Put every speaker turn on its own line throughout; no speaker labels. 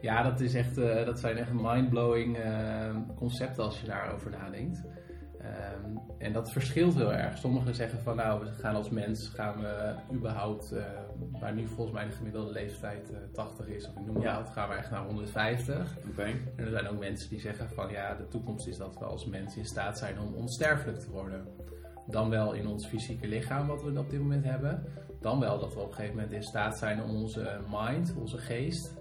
Ja, dat, is echt, uh, dat zijn echt mind-blowing uh, concepten als je daarover nadenkt. Um, en dat verschilt heel erg. Sommigen zeggen van nou, we gaan als mens, gaan we überhaupt, uh, waar nu volgens mij de gemiddelde leeftijd 80 is, of ik noem maar ja. wat, gaan we echt naar 150.
Okay.
En er zijn ook mensen die zeggen van ja, de toekomst is dat we als mens in staat zijn om onsterfelijk te worden. Dan wel in ons fysieke lichaam, wat we op dit moment hebben. Dan wel dat we op een gegeven moment in staat zijn om onze mind, onze geest,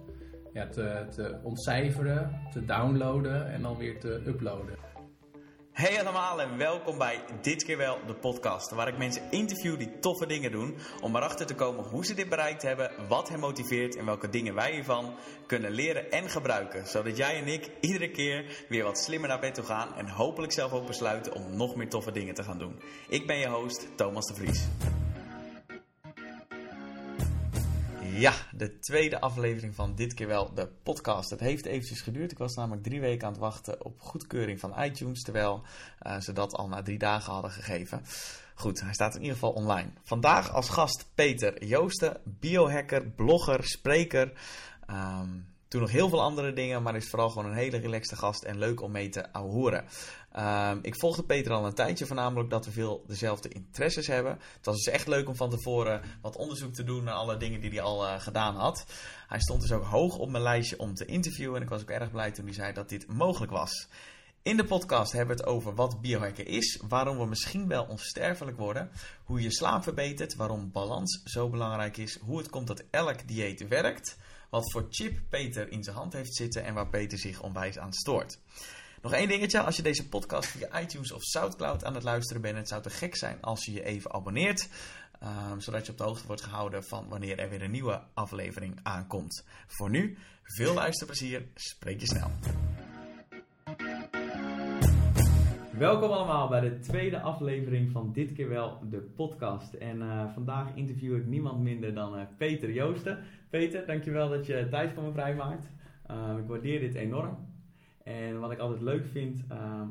ja, te, te ontcijferen, te downloaden en dan weer te uploaden.
Hey allemaal en welkom bij Dit keer wel de podcast, waar ik mensen interview die toffe dingen doen, om erachter te komen hoe ze dit bereikt hebben, wat hen motiveert en welke dingen wij hiervan kunnen leren en gebruiken, zodat jij en ik iedere keer weer wat slimmer naar bed toe gaan en hopelijk zelf ook besluiten om nog meer toffe dingen te gaan doen. Ik ben je host Thomas de Vries. Ja, de tweede aflevering van dit keer wel de podcast. Het heeft eventjes geduurd. Ik was namelijk drie weken aan het wachten op goedkeuring van iTunes, terwijl uh, ze dat al na drie dagen hadden gegeven. Goed, hij staat in ieder geval online. Vandaag als gast Peter Joosten, biohacker, blogger, spreker. Um, toen nog heel veel andere dingen, maar is vooral gewoon een hele relaxte gast en leuk om mee te ahoren. Um, ik volgde Peter al een tijdje, voornamelijk dat we veel dezelfde interesses hebben. Het was dus echt leuk om van tevoren wat onderzoek te doen naar alle dingen die hij al uh, gedaan had. Hij stond dus ook hoog op mijn lijstje om te interviewen en ik was ook erg blij toen hij zei dat dit mogelijk was. In de podcast hebben we het over wat biohacken is, waarom we misschien wel onsterfelijk worden, hoe je slaap verbetert, waarom balans zo belangrijk is, hoe het komt dat elk dieet werkt, wat voor chip Peter in zijn hand heeft zitten en waar Peter zich onwijs aan stoort. Nog één dingetje, als je deze podcast via iTunes of Soundcloud aan het luisteren bent, het zou te gek zijn als je je even abonneert, um, zodat je op de hoogte wordt gehouden van wanneer er weer een nieuwe aflevering aankomt. Voor nu, veel luisterplezier, spreek je snel. Welkom allemaal bij de tweede aflevering van Dit keer wel de podcast. En uh, vandaag interview ik niemand minder dan uh, Peter Joosten. Peter, dankjewel dat je tijd voor me vrijmaakt. Uh, ik waardeer dit enorm. En wat ik altijd leuk vind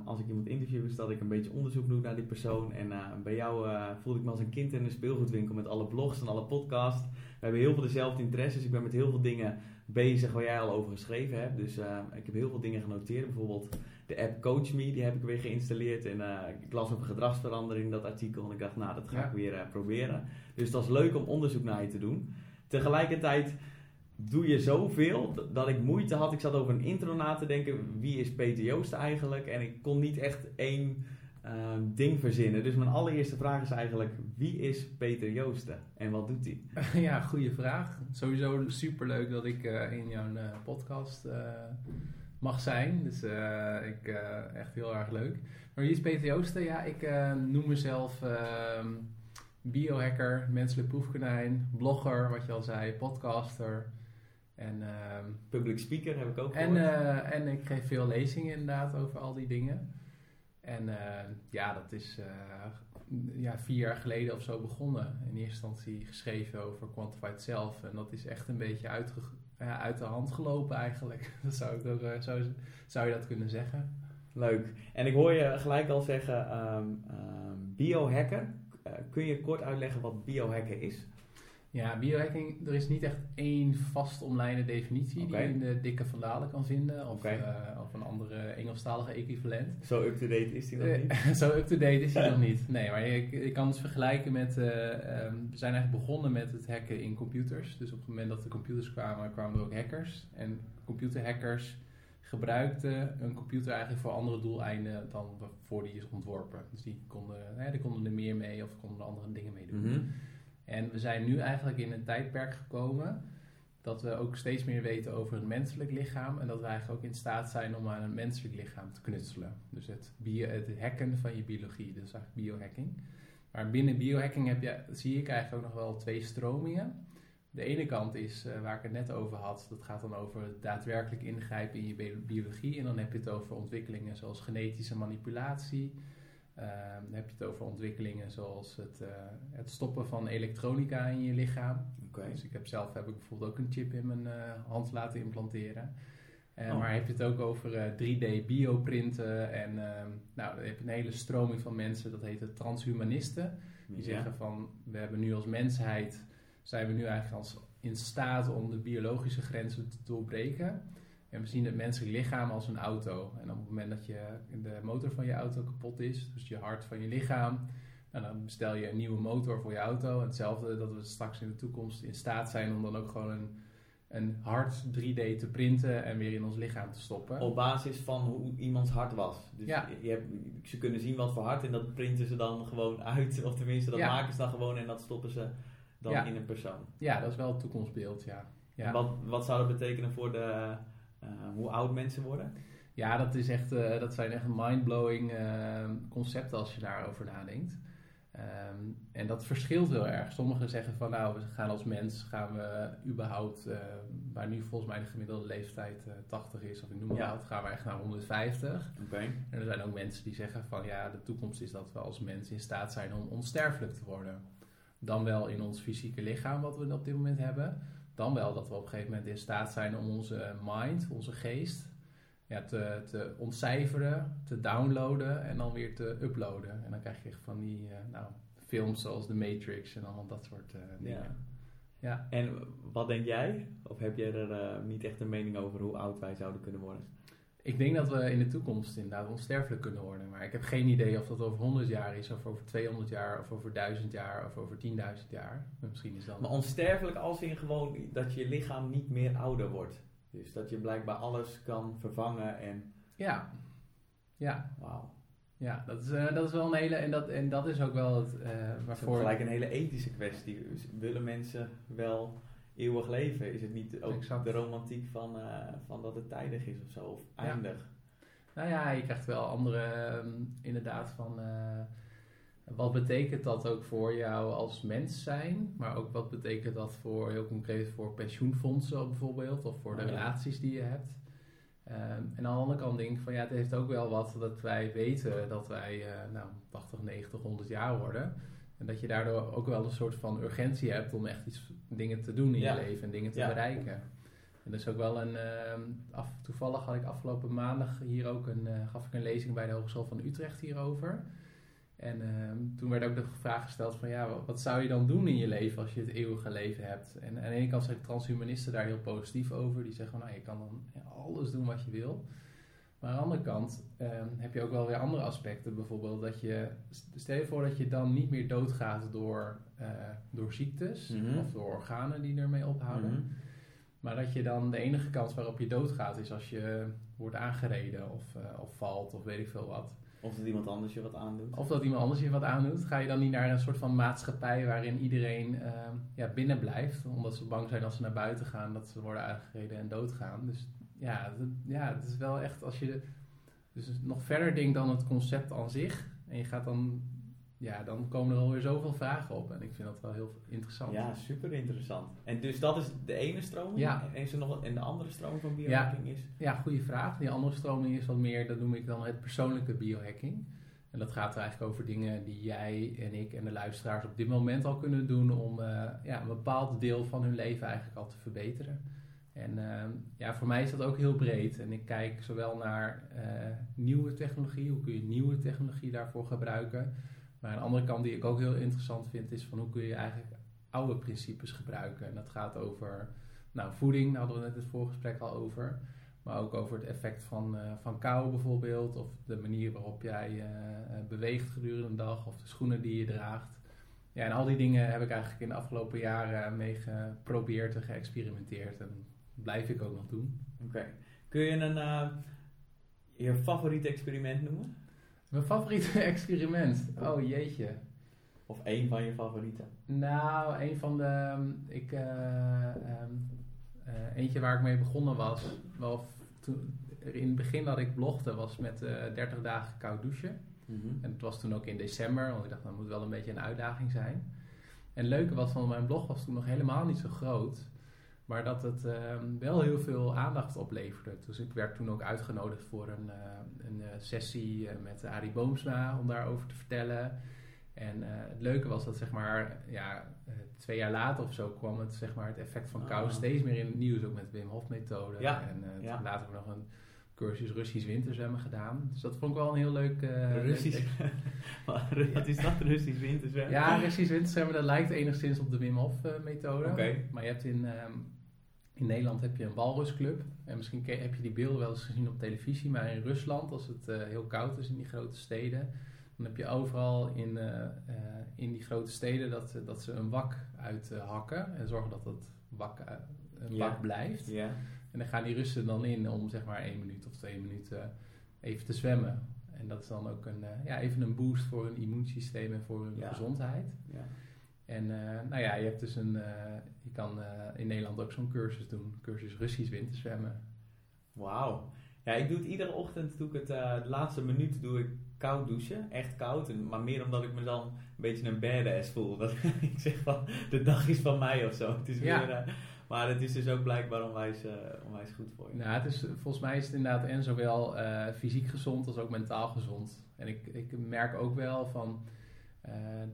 als ik iemand interview is dat ik een beetje onderzoek doe naar die persoon. En bij jou voelde ik me als een kind in een speelgoedwinkel met alle blogs en alle podcasts. We hebben heel veel dezelfde interesses. Ik ben met heel veel dingen bezig waar jij al over geschreven hebt. Dus ik heb heel veel dingen genoteerd. Bijvoorbeeld de app CoachMe, die heb ik weer geïnstalleerd. En uh, ik las over gedragsverandering, dat artikel. En ik dacht, nou, dat ga ik weer uh, proberen. Dus het was leuk om onderzoek naar je te doen. Tegelijkertijd doe je zoveel dat ik moeite had. Ik zat over een intro na te denken. Wie is Peter Joosten eigenlijk? En ik kon niet echt één uh, ding verzinnen. Dus mijn allereerste vraag is eigenlijk: wie is Peter Joosten en wat doet hij?
Ja, goede vraag. Sowieso superleuk dat ik in jouw podcast mag zijn. Dus uh, ik, uh, echt heel erg leuk. Maar wie is Peter Joosten? Ja, ik uh, noem mezelf ehm, biohacker, menselijk proefkonijn, blogger, wat je al zei, podcaster. En, ehm,
Public speaker heb ik ook
en, en ik geef veel lezingen inderdaad over al die dingen. En ja, dat is ja, vier jaar geleden of zo begonnen. In eerste instantie geschreven over Quantified Self. En dat is echt een beetje uitgegroeid uit de hand gelopen eigenlijk. Dat zou, ik uh, zou, zou je dat kunnen zeggen.
Leuk. En ik hoor je gelijk al zeggen um, biohacken. Uh, kun je kort uitleggen wat biohacken is?
Ja, biohacking, er is niet echt één vast omlijnde definitie okay. die je in de dikke vandalen kan vinden. Of, okay. uh, of een andere Engelstalige equivalent.
Zo up-to-date is die nog niet?
Zo up-to-date is die nog niet. Nee, maar je, je kan het vergelijken met... Uh, um, we zijn eigenlijk begonnen met het hacken in computers. Dus op het moment dat de computers kwamen, kwamen er ook hackers. En computerhackers gebruikten een computer eigenlijk voor andere doeleinden dan voor die is ontworpen. Dus die konden, die konden er meer mee of konden er andere dingen mee doen. Mm-hmm. En we zijn nu eigenlijk in een tijdperk gekomen dat we ook steeds meer weten over het menselijk lichaam en dat we eigenlijk ook in staat zijn om aan een menselijk lichaam te knutselen. Dus het, het hacken van je biologie, dus eigenlijk biohacking. Maar binnen biohacking heb je, zie ik eigenlijk ook nog wel twee stromingen. De ene kant is uh, waar ik het net over had, dat gaat dan over het daadwerkelijk ingrijpen in je biologie. En dan heb je het over ontwikkelingen zoals genetische manipulatie, dan heb je het over ontwikkelingen zoals het, uh, het stoppen van elektronica in je lichaam.
Okay.
Dus ik heb zelf heb ik bijvoorbeeld ook een chip in mijn uh, hand laten implanteren. Oh. Maar heb je het ook over 3D bioprinten en nou, dan heb je een hele stroming van mensen, dat heet het transhumanisten. Die ja. zeggen van, we hebben nu als mensheid, zijn we nu eigenlijk als in staat om de biologische grenzen te doorbreken. En we zien het menselijk lichaam als een auto. En op het moment dat je de motor van je auto kapot is, dus je hart van je lichaam, nou, dan bestel je een nieuwe motor voor je auto. Hetzelfde dat we straks in de toekomst in staat zijn om dan ook gewoon een, een hart 3D te printen en weer in ons lichaam te stoppen.
Op basis van hoe iemands hart was. Dus
Ja.
je hebt, ze kunnen zien wat voor hart en dat printen ze dan gewoon uit. Of tenminste, dat
Ja.
maken ze dan gewoon en dat stoppen ze dan
Ja.
in een persoon.
Ja, dat is wel het toekomstbeeld, ja.
Wat, wat zou dat betekenen voor de, hoe oud mensen worden?
ja dat, is echt, eh, dat zijn echt mind-blowing eh, concepten als je daarover nadenkt. Ehm, en dat verschilt heel erg. Sommigen zeggen van nou, we gaan als mens, gaan we überhaupt, eh, waar nu volgens mij de gemiddelde leeftijd eh, 80 is, of ik noem maar
Ja.
wat, gaan we echt naar 150.
Oké.
En er zijn ook mensen die zeggen van ja, de toekomst is dat we als mens in staat zijn om onsterfelijk te worden. Dan wel in ons fysieke lichaam, wat we op dit moment hebben. Dan wel dat we op een gegeven moment in staat zijn om onze mind, onze geest, ja, te, te ontcijferen, te downloaden en dan weer te uploaden. En dan krijg je echt van die eh, nou, films zoals The Matrix en allemaal dat soort eh, dingen.
Ja.
Ja.
En wat denk jij? Of heb jij er eh, niet echt een mening over hoe oud wij zouden kunnen worden?
Ik denk dat we in de toekomst inderdaad onsterfelijk kunnen worden. Maar ik heb geen idee of dat over 100 jaar is, of over 200 jaar, of over 1000 jaar, of over 10.000 jaar. Maar Misschien is dat.
Maar onsterfelijk als in gewoon dat je lichaam niet meer ouder wordt. Dus dat je blijkbaar alles kan vervangen en
Ja. Ja,
wauw.
ja dat, is, eh, dat is wel een hele. En dat, en dat is ook wel het. eh
Dat is
waarvoor.
gelijk een hele ethische kwestie. Dus willen mensen wel eeuwig leven? Is het niet ook
Exact.
de romantiek van, eh, van dat het tijdig is of zo? Of
Ja.
eindig?
Nou ja, je krijgt wel andere. ehm, inderdaad, van. eh, wat betekent dat ook voor jou als mens zijn? Maar ook wat betekent dat voor heel concreet voor pensioenfondsen bijvoorbeeld, of voor de
Oh ja.
relaties die je hebt? Ehm, en aan de andere kant denk ik van ja, het heeft ook wel wat dat wij weten dat wij eh, nou, 80, 90, 100 jaar worden. En dat je daardoor ook wel een soort van urgentie hebt om echt iets dingen te doen in
Ja.
je leven en dingen te
Ja.
bereiken. En dat is ook wel een. ehm, af, toevallig had ik afgelopen maandag hier ook een. eh, gaf ik een lezing bij de Hogeschool van Utrecht hierover. En ehm, toen werd ook de vraag gesteld van ja, wat, wat zou je dan doen in je leven als je het eeuwige leven hebt? En aan de ene kant zijn transhumanisten daar heel positief over. Die zeggen van nou, je kan dan alles doen wat je wil. Maar aan de andere kant ehm, heb je ook wel weer andere aspecten. Bijvoorbeeld dat je, stel je voor dat je dan niet meer doodgaat door, eh, door ziektes
Mhm.
of door organen die ermee ophouden.
Mhm.
Maar dat je dan de enige kans waarop je doodgaat is als je wordt aangereden of, eh, of valt of weet ik veel wat.
Of dat iemand anders je wat aandoet.
Of dat iemand anders je wat aandoet. Ga je dan niet naar een soort van maatschappij waarin iedereen eh, ja, binnen blijft. Omdat ze bang zijn als ze naar buiten gaan dat ze worden aangereden en doodgaan. Dus ja, het, ja, het is wel echt als je dus nog verder denkt dan het concept aan zich. En je gaat dan, ja, dan komen er alweer zoveel vragen op. En ik vind dat wel heel interessant.
Ja, super interessant. En dus dat is de ene stroming.
Ja.
En, is er nog en de andere stroming van biohacking is?
Ja, goede vraag. Die andere stroming is wat meer, dat noem ik dan het persoonlijke biohacking. En dat gaat er eigenlijk over dingen die jij en ik en de luisteraars op dit moment al kunnen doen om eh, ja, een bepaald deel van hun leven eigenlijk al te verbeteren. En ehm, ja, voor mij is dat ook heel breed. En ik kijk zowel naar eh, nieuwe technologie, hoe kun je nieuwe technologie daarvoor gebruiken. Maar een andere kant die ik ook heel interessant vind, is van hoe kun je eigenlijk oude principes gebruiken. En dat gaat over nou, voeding, daar hadden we net het voorgesprek al over. Maar ook over het effect van, eh, van kou bijvoorbeeld. Of de manier waarop jij eh, beweegt gedurende een dag. Of de schoenen die je draagt. Ja, en al die dingen heb ik eigenlijk in de afgelopen jaren mee geprobeerd en geëxperimenteerd. En blijf ik ook nog doen.
Oké. Kun je een, eh, je favoriete experiment noemen?
Mijn favoriete experiment? Oh jeetje.
Of één van je favorieten?
Nou, een van de. ehm, Ik, eh, ehm, eh, eentje waar ik mee begonnen was. Wel, toen, in het begin dat ik blogde was met eh 30 dagen koud douchen. En het was toen ook in december, want ik dacht dat moet wel een beetje een uitdaging zijn. En het leuke was van mijn blog was toen nog helemaal niet zo groot. Maar dat het ehm, wel heel veel aandacht opleverde. Dus ik werd toen ook uitgenodigd voor een, eh, een eh, sessie eh, met Arie Boomsma om daarover te vertellen. En eh, het leuke was dat zeg maar, ja, twee jaar later of zo kwam het, zeg maar, het effect van kou
Ah.
steeds meer in het nieuws. Ook met de Wim Hof methode.
Ja,
En
ja.
later ook nog een cursus Russisch winterzwemmen gedaan. Dus dat vond ik wel een heel leuk... eh,
Russisch?
leuk-
Wat is dat, Russisch winterzwemmen?
Ja, Russisch winterzwemmen, dat lijkt enigszins op de Wim Hof methode.
Oké.
Maar je hebt in, ehm, in Nederland heb je een walrusclub. En misschien heb je die beelden wel eens gezien op televisie. Maar in Rusland, als het eh, heel koud is in die grote steden... dan heb je overal in, eh, eh, in die grote steden dat, dat ze een wak uithakken. en zorgen dat dat wak, een
Ja.
wak blijft.
Ja.
En dan gaan die Russen dan in om zeg maar één minuut of twee minuten even te zwemmen. En dat is dan ook een, ja, even een boost voor hun immuunsysteem en voor hun
Ja.
gezondheid.
ja.
En eh, nou ja, je hebt dus een, eh, je kan eh, in Nederland ook zo'n cursus doen, cursus Russisch winterzwemmen.
Wauw. Ja, ik doe het iedere ochtend, doe ik het, de laatste minuut doe ik koud douchen. Echt koud. En, maar meer omdat ik me dan een beetje een badass voel. Dat ik zeg van, de dag is van mij of zo. Het is
Ja.
weer, maar het is dus ook blijkbaar onwijs, eh, onwijs goed voor je.
Nou, het is, volgens mij is het inderdaad en zowel fysiek gezond als ook mentaal gezond. En ik, ik merk ook wel van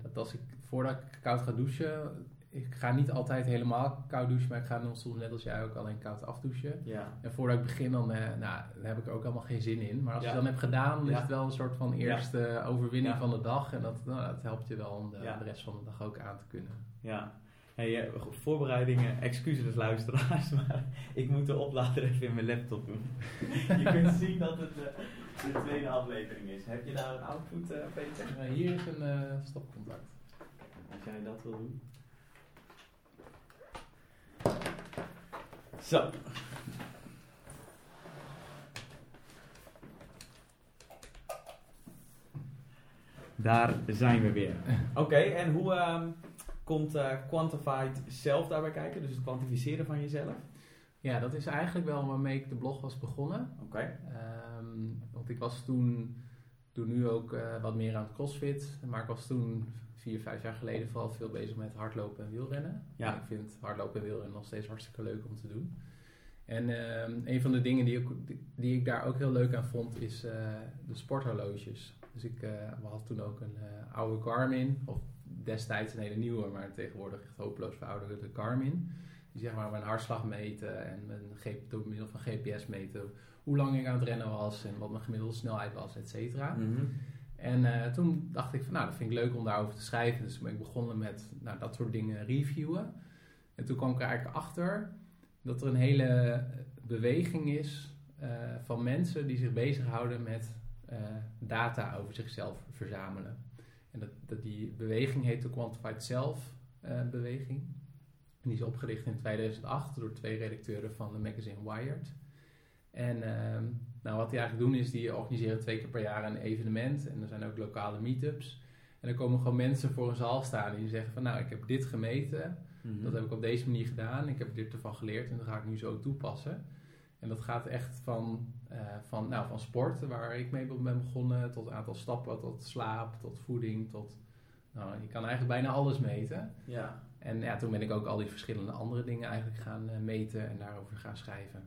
dat als ik voordat ik koud ga douchen, ik ga niet altijd helemaal koud douchen, maar ik ga dan soms net als jij ook alleen koud afdouchen.
Ja.
En voordat ik begin, dan, eh, nou, dan heb ik er ook allemaal geen zin in. Maar als
Ja.
ik het dan heb gedaan, dan is het wel een soort van eerste overwinning
Ja.
van de dag. En dat, nou, dat helpt je wel om de, rest van de dag ook aan te kunnen.
Ja. Hey, eh, voorbereidingen, excuses luisteraars, maar ik moet de oplader even in mijn laptop doen. je kunt zien dat het eh, de tweede aflevering is. Heb je daar een output, eh, Peter?
Eh, hier is een eh, stopcontact.
Als jij dat wil doen. Zo. Daar zijn we weer. Oké, en hoe ehm, komt eh, Quantified zelf daarbij kijken? Dus het kwantificeren van jezelf?
Ja, dat is eigenlijk wel waarmee ik de blog was begonnen.
Oké.
Ehm, want ik was toen, toen nu ook eh, wat meer aan het crossfit. Maar ik was toen vier, vijf jaar geleden vooral veel bezig met hardlopen en wielrennen.
Ja.
En ik vind hardlopen en wielrennen nog steeds hartstikke leuk om te doen. En ehm, een van de dingen die ik, die ik daar ook heel leuk aan vond, is eh, de sporthorloges. Dus ik uh, we hadden toen ook een uh, oude Garmin, of destijds een hele nieuwe, maar tegenwoordig echt hopeloos verouderde Garmin. Die zeg maar mijn hartslag meten en mijn door middel van GPS meten hoe lang ik aan het rennen was en wat mijn gemiddelde snelheid was, et cetera.
Mm -hmm.
En uh, toen dacht ik van nou, dat vind ik leuk om daarover te schrijven. Dus toen ben ik begonnen met nou, dat soort dingen reviewen. En toen kwam ik er eigenlijk achter dat er een hele beweging is uh, van mensen die zich bezighouden met uh, data over zichzelf verzamelen. En dat, die beweging heet de Quantified Self beweging. En die is opgericht in 2008 door twee redacteuren van de magazine Wired. En uh, nou, wat die eigenlijk doen is, die organiseren twee keer per jaar een evenement. En er zijn ook lokale meetups. En dan komen gewoon mensen voor een zaal staan die zeggen van nou, ik heb dit gemeten. Mm -hmm. Dat heb ik op deze manier gedaan. Ik heb dit ervan geleerd en dat ga ik nu zo toepassen. En dat gaat echt van, uh, van, nou, van sport, waar ik mee ben begonnen, tot aantal stappen, tot slaap, tot voeding, tot... Nou, je kan eigenlijk bijna alles meten.
Ja.
En ja, toen ben ik ook al die verschillende andere dingen eigenlijk gaan uh, meten en daarover gaan schrijven.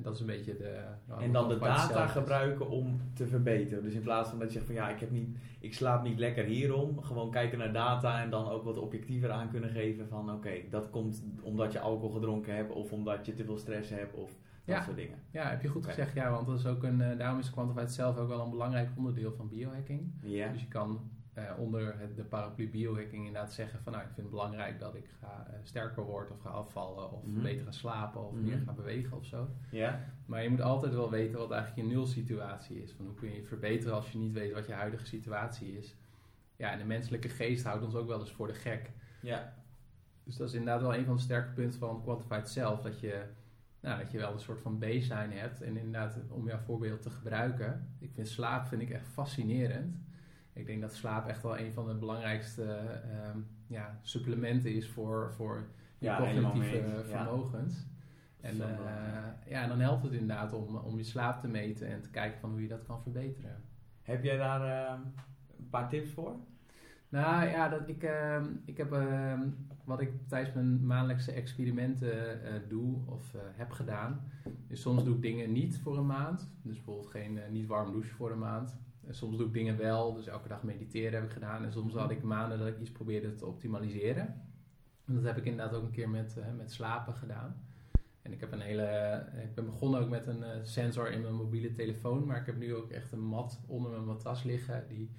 En dat is een beetje de...
Nou, en dan de data gebruiken om te verbeteren. Dus in plaats van dat je zegt van ja, ik, heb niet, ik slaap niet lekker hierom. Gewoon kijken naar data en dan ook wat objectiever aan kunnen geven van oké, okay, dat komt omdat je alcohol gedronken hebt of omdat je te veel stress hebt of dat
ja.
soort dingen.
Ja, heb je goed okay. gezegd. Ja, want dat is ook een, uh, daarom is Quantified zelf ook wel een belangrijk onderdeel van biohacking.
Ja.
Dus je kan uh, onder het, de paraplu biohacking inderdaad zeggen van nou, ik vind het belangrijk dat ik ga uh, sterker word of ga afvallen of
Mhm.
beter ga slapen of meer ga bewegen of zo.
Ja.
Maar je moet altijd wel weten wat eigenlijk je nulsituatie is. Van hoe kun je je verbeteren als je niet weet wat je huidige situatie is. Ja, en de menselijke geest houdt ons ook wel eens voor de gek.
Ja.
Dus dat is inderdaad wel een van de sterke punten van Quantified zelf. Dat je, nou, dat je wel een soort van baseline hebt. En inderdaad, om jouw voorbeeld te gebruiken. Ik vind slaap vind ik echt fascinerend. Ik denk dat slaap echt wel een van de belangrijkste uh, ja, supplementen is voor, voor je
ja,
cognitieve vermogens. En, uh, ja, en dan helpt het inderdaad om, om je slaap te meten en te kijken van hoe je dat kan verbeteren.
Heb jij daar uh, een paar tips voor?
Nou ja, dat ik, uh, ik heb wat ik tijdens mijn maandelijkse experimenten uh, doe of heb gedaan. Dus soms doe ik dingen niet voor een maand. Dus bijvoorbeeld geen niet warm douchen voor een maand. En soms doe ik dingen wel, dus elke dag mediteren heb ik gedaan. En soms had ik maanden dat ik iets probeerde te optimaliseren. En dat heb ik inderdaad ook een keer met, met slapen gedaan. En ik heb een hele. Ik ben begonnen ook met een eh, sensor in mijn mobiele telefoon. Maar ik heb nu ook echt een mat onder mijn matras liggen. Die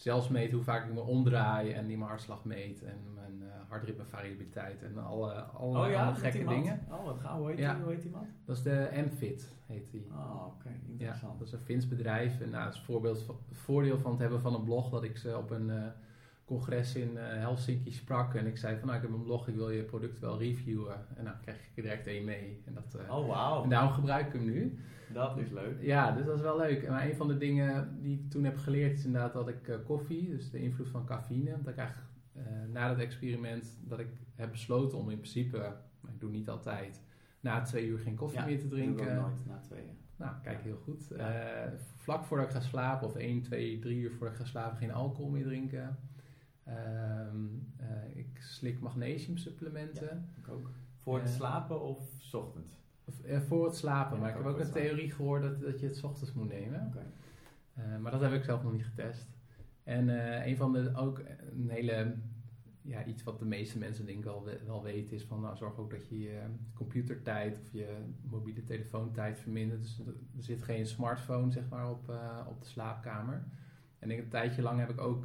zelfs meet hoe vaak ik me omdraai. En die mijn hartslag meet. En mijn uh, hartritmevariabiliteit. En alle, alle,
oh ja,
alle gekke dingen.
Oh, wat gaan Hoe heet,
Ja.
die, hoe heet die man?
Dat is de Amfit, heet die.
Oh, oké. Interessant.
dat is een Fins bedrijf. En nou, dat is voorbeeld voordeel van het hebben van een blog dat ik ze op een eh, congres in eh, Helsinki sprak. En ik zei van nou, ik heb een blog, ik wil je product wel reviewen. En nou kreeg ik er direct één mee. En, dat, eh,
Oh,
en daarom gebruik ik hem nu.
Dat is leuk.
Ja, dus dat is wel leuk. Maar een van de dingen die ik toen heb geleerd is inderdaad dat ik eh, koffie, dus de invloed van cafeïne, dat ik eigenlijk na dat experiment dat ik heb besloten om in principe, maar ik doe niet altijd, na twee uur geen koffie
Ja,
meer te drinken.
nooit na tweeën.
Nou, kijk
Ja.
heel goed.
Ja.
Vlak voordat ik ga slapen, of 1, 2, 3 uur voordat ik ga slapen, geen alcohol meer drinken. Ehm, eh, ik slik magnesiumsupplementen.
Ik ook. Voor het
Eh.
slapen of 's ochtends?
Eh, voor het slapen,
Ja,
maar ik heb
ook
een theorie gehoord dat, dat je het 's ochtends moet nemen.
Oké.
Maar dat heb ik zelf nog niet getest. En een van de ook een hele ja, iets wat de meeste mensen denk ik wel, we- wel weten is van nou, zorg ook dat je je computertijd of je mobiele telefoontijd vermindert. Dus er zit geen smartphone zeg maar op, op de slaapkamer. En ik, een tijdje lang heb ik ook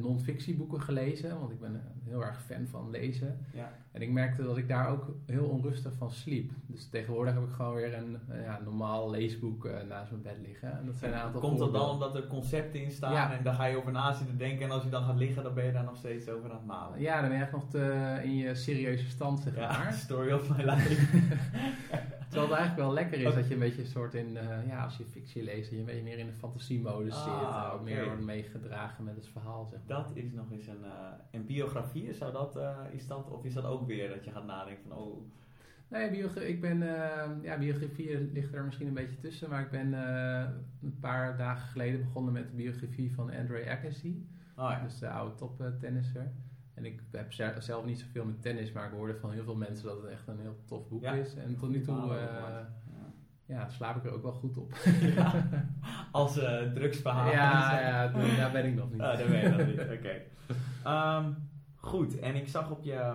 non-fictieboeken gelezen, want ik ben eh, heel erg fan van lezen.
Ja.
En ik merkte dat ik daar ook heel onrustig van sliep. Dus tegenwoordig heb ik gewoon weer een eh, ja, normaal leesboek eh, naast mijn bed liggen. En dat zijn een aantal
Komt dat dan omdat er concepten in staan
Ja.
en daar ga je over na zitten denken en als je dan gaat liggen, dan ben je daar nog steeds over aan het malen?
Ja, dan ben je echt nog te, in je serieuze stand, zeg maar.
story of my life.
Terwijl het eigenlijk wel lekker is dat je een beetje een soort in, eh, ja, als je fictie leest, dat je een beetje meer in de fantasiemodus
Ah,
zit.
Oké.
meer wordt meegedragen met het verhaal, zeg.
Dat is nog eens een... eh en biografie, zou dat, eh is dat, of is dat ook weer dat je gaat nadenken van, oh,
Nee, ik ben, eh, ja, biografie ligt er misschien een beetje tussen, maar ik ben een paar dagen geleden begonnen met de biografie van Andre Agassi.
oh ja.
Dus de oude toptennisser. En ik heb ze- zelf niet zoveel met tennis, maar ik hoorde van heel veel mensen dat het echt een heel tof boek
Ja.
is. En tot nu toe. Ja, slaap ik er ook wel goed op.
Ja. Als uh, drugsverhaal.
ja, ja, daar ben ik nog niet.
Ah, daar ben je nog niet, oké. Ehm, goed, en ik zag op je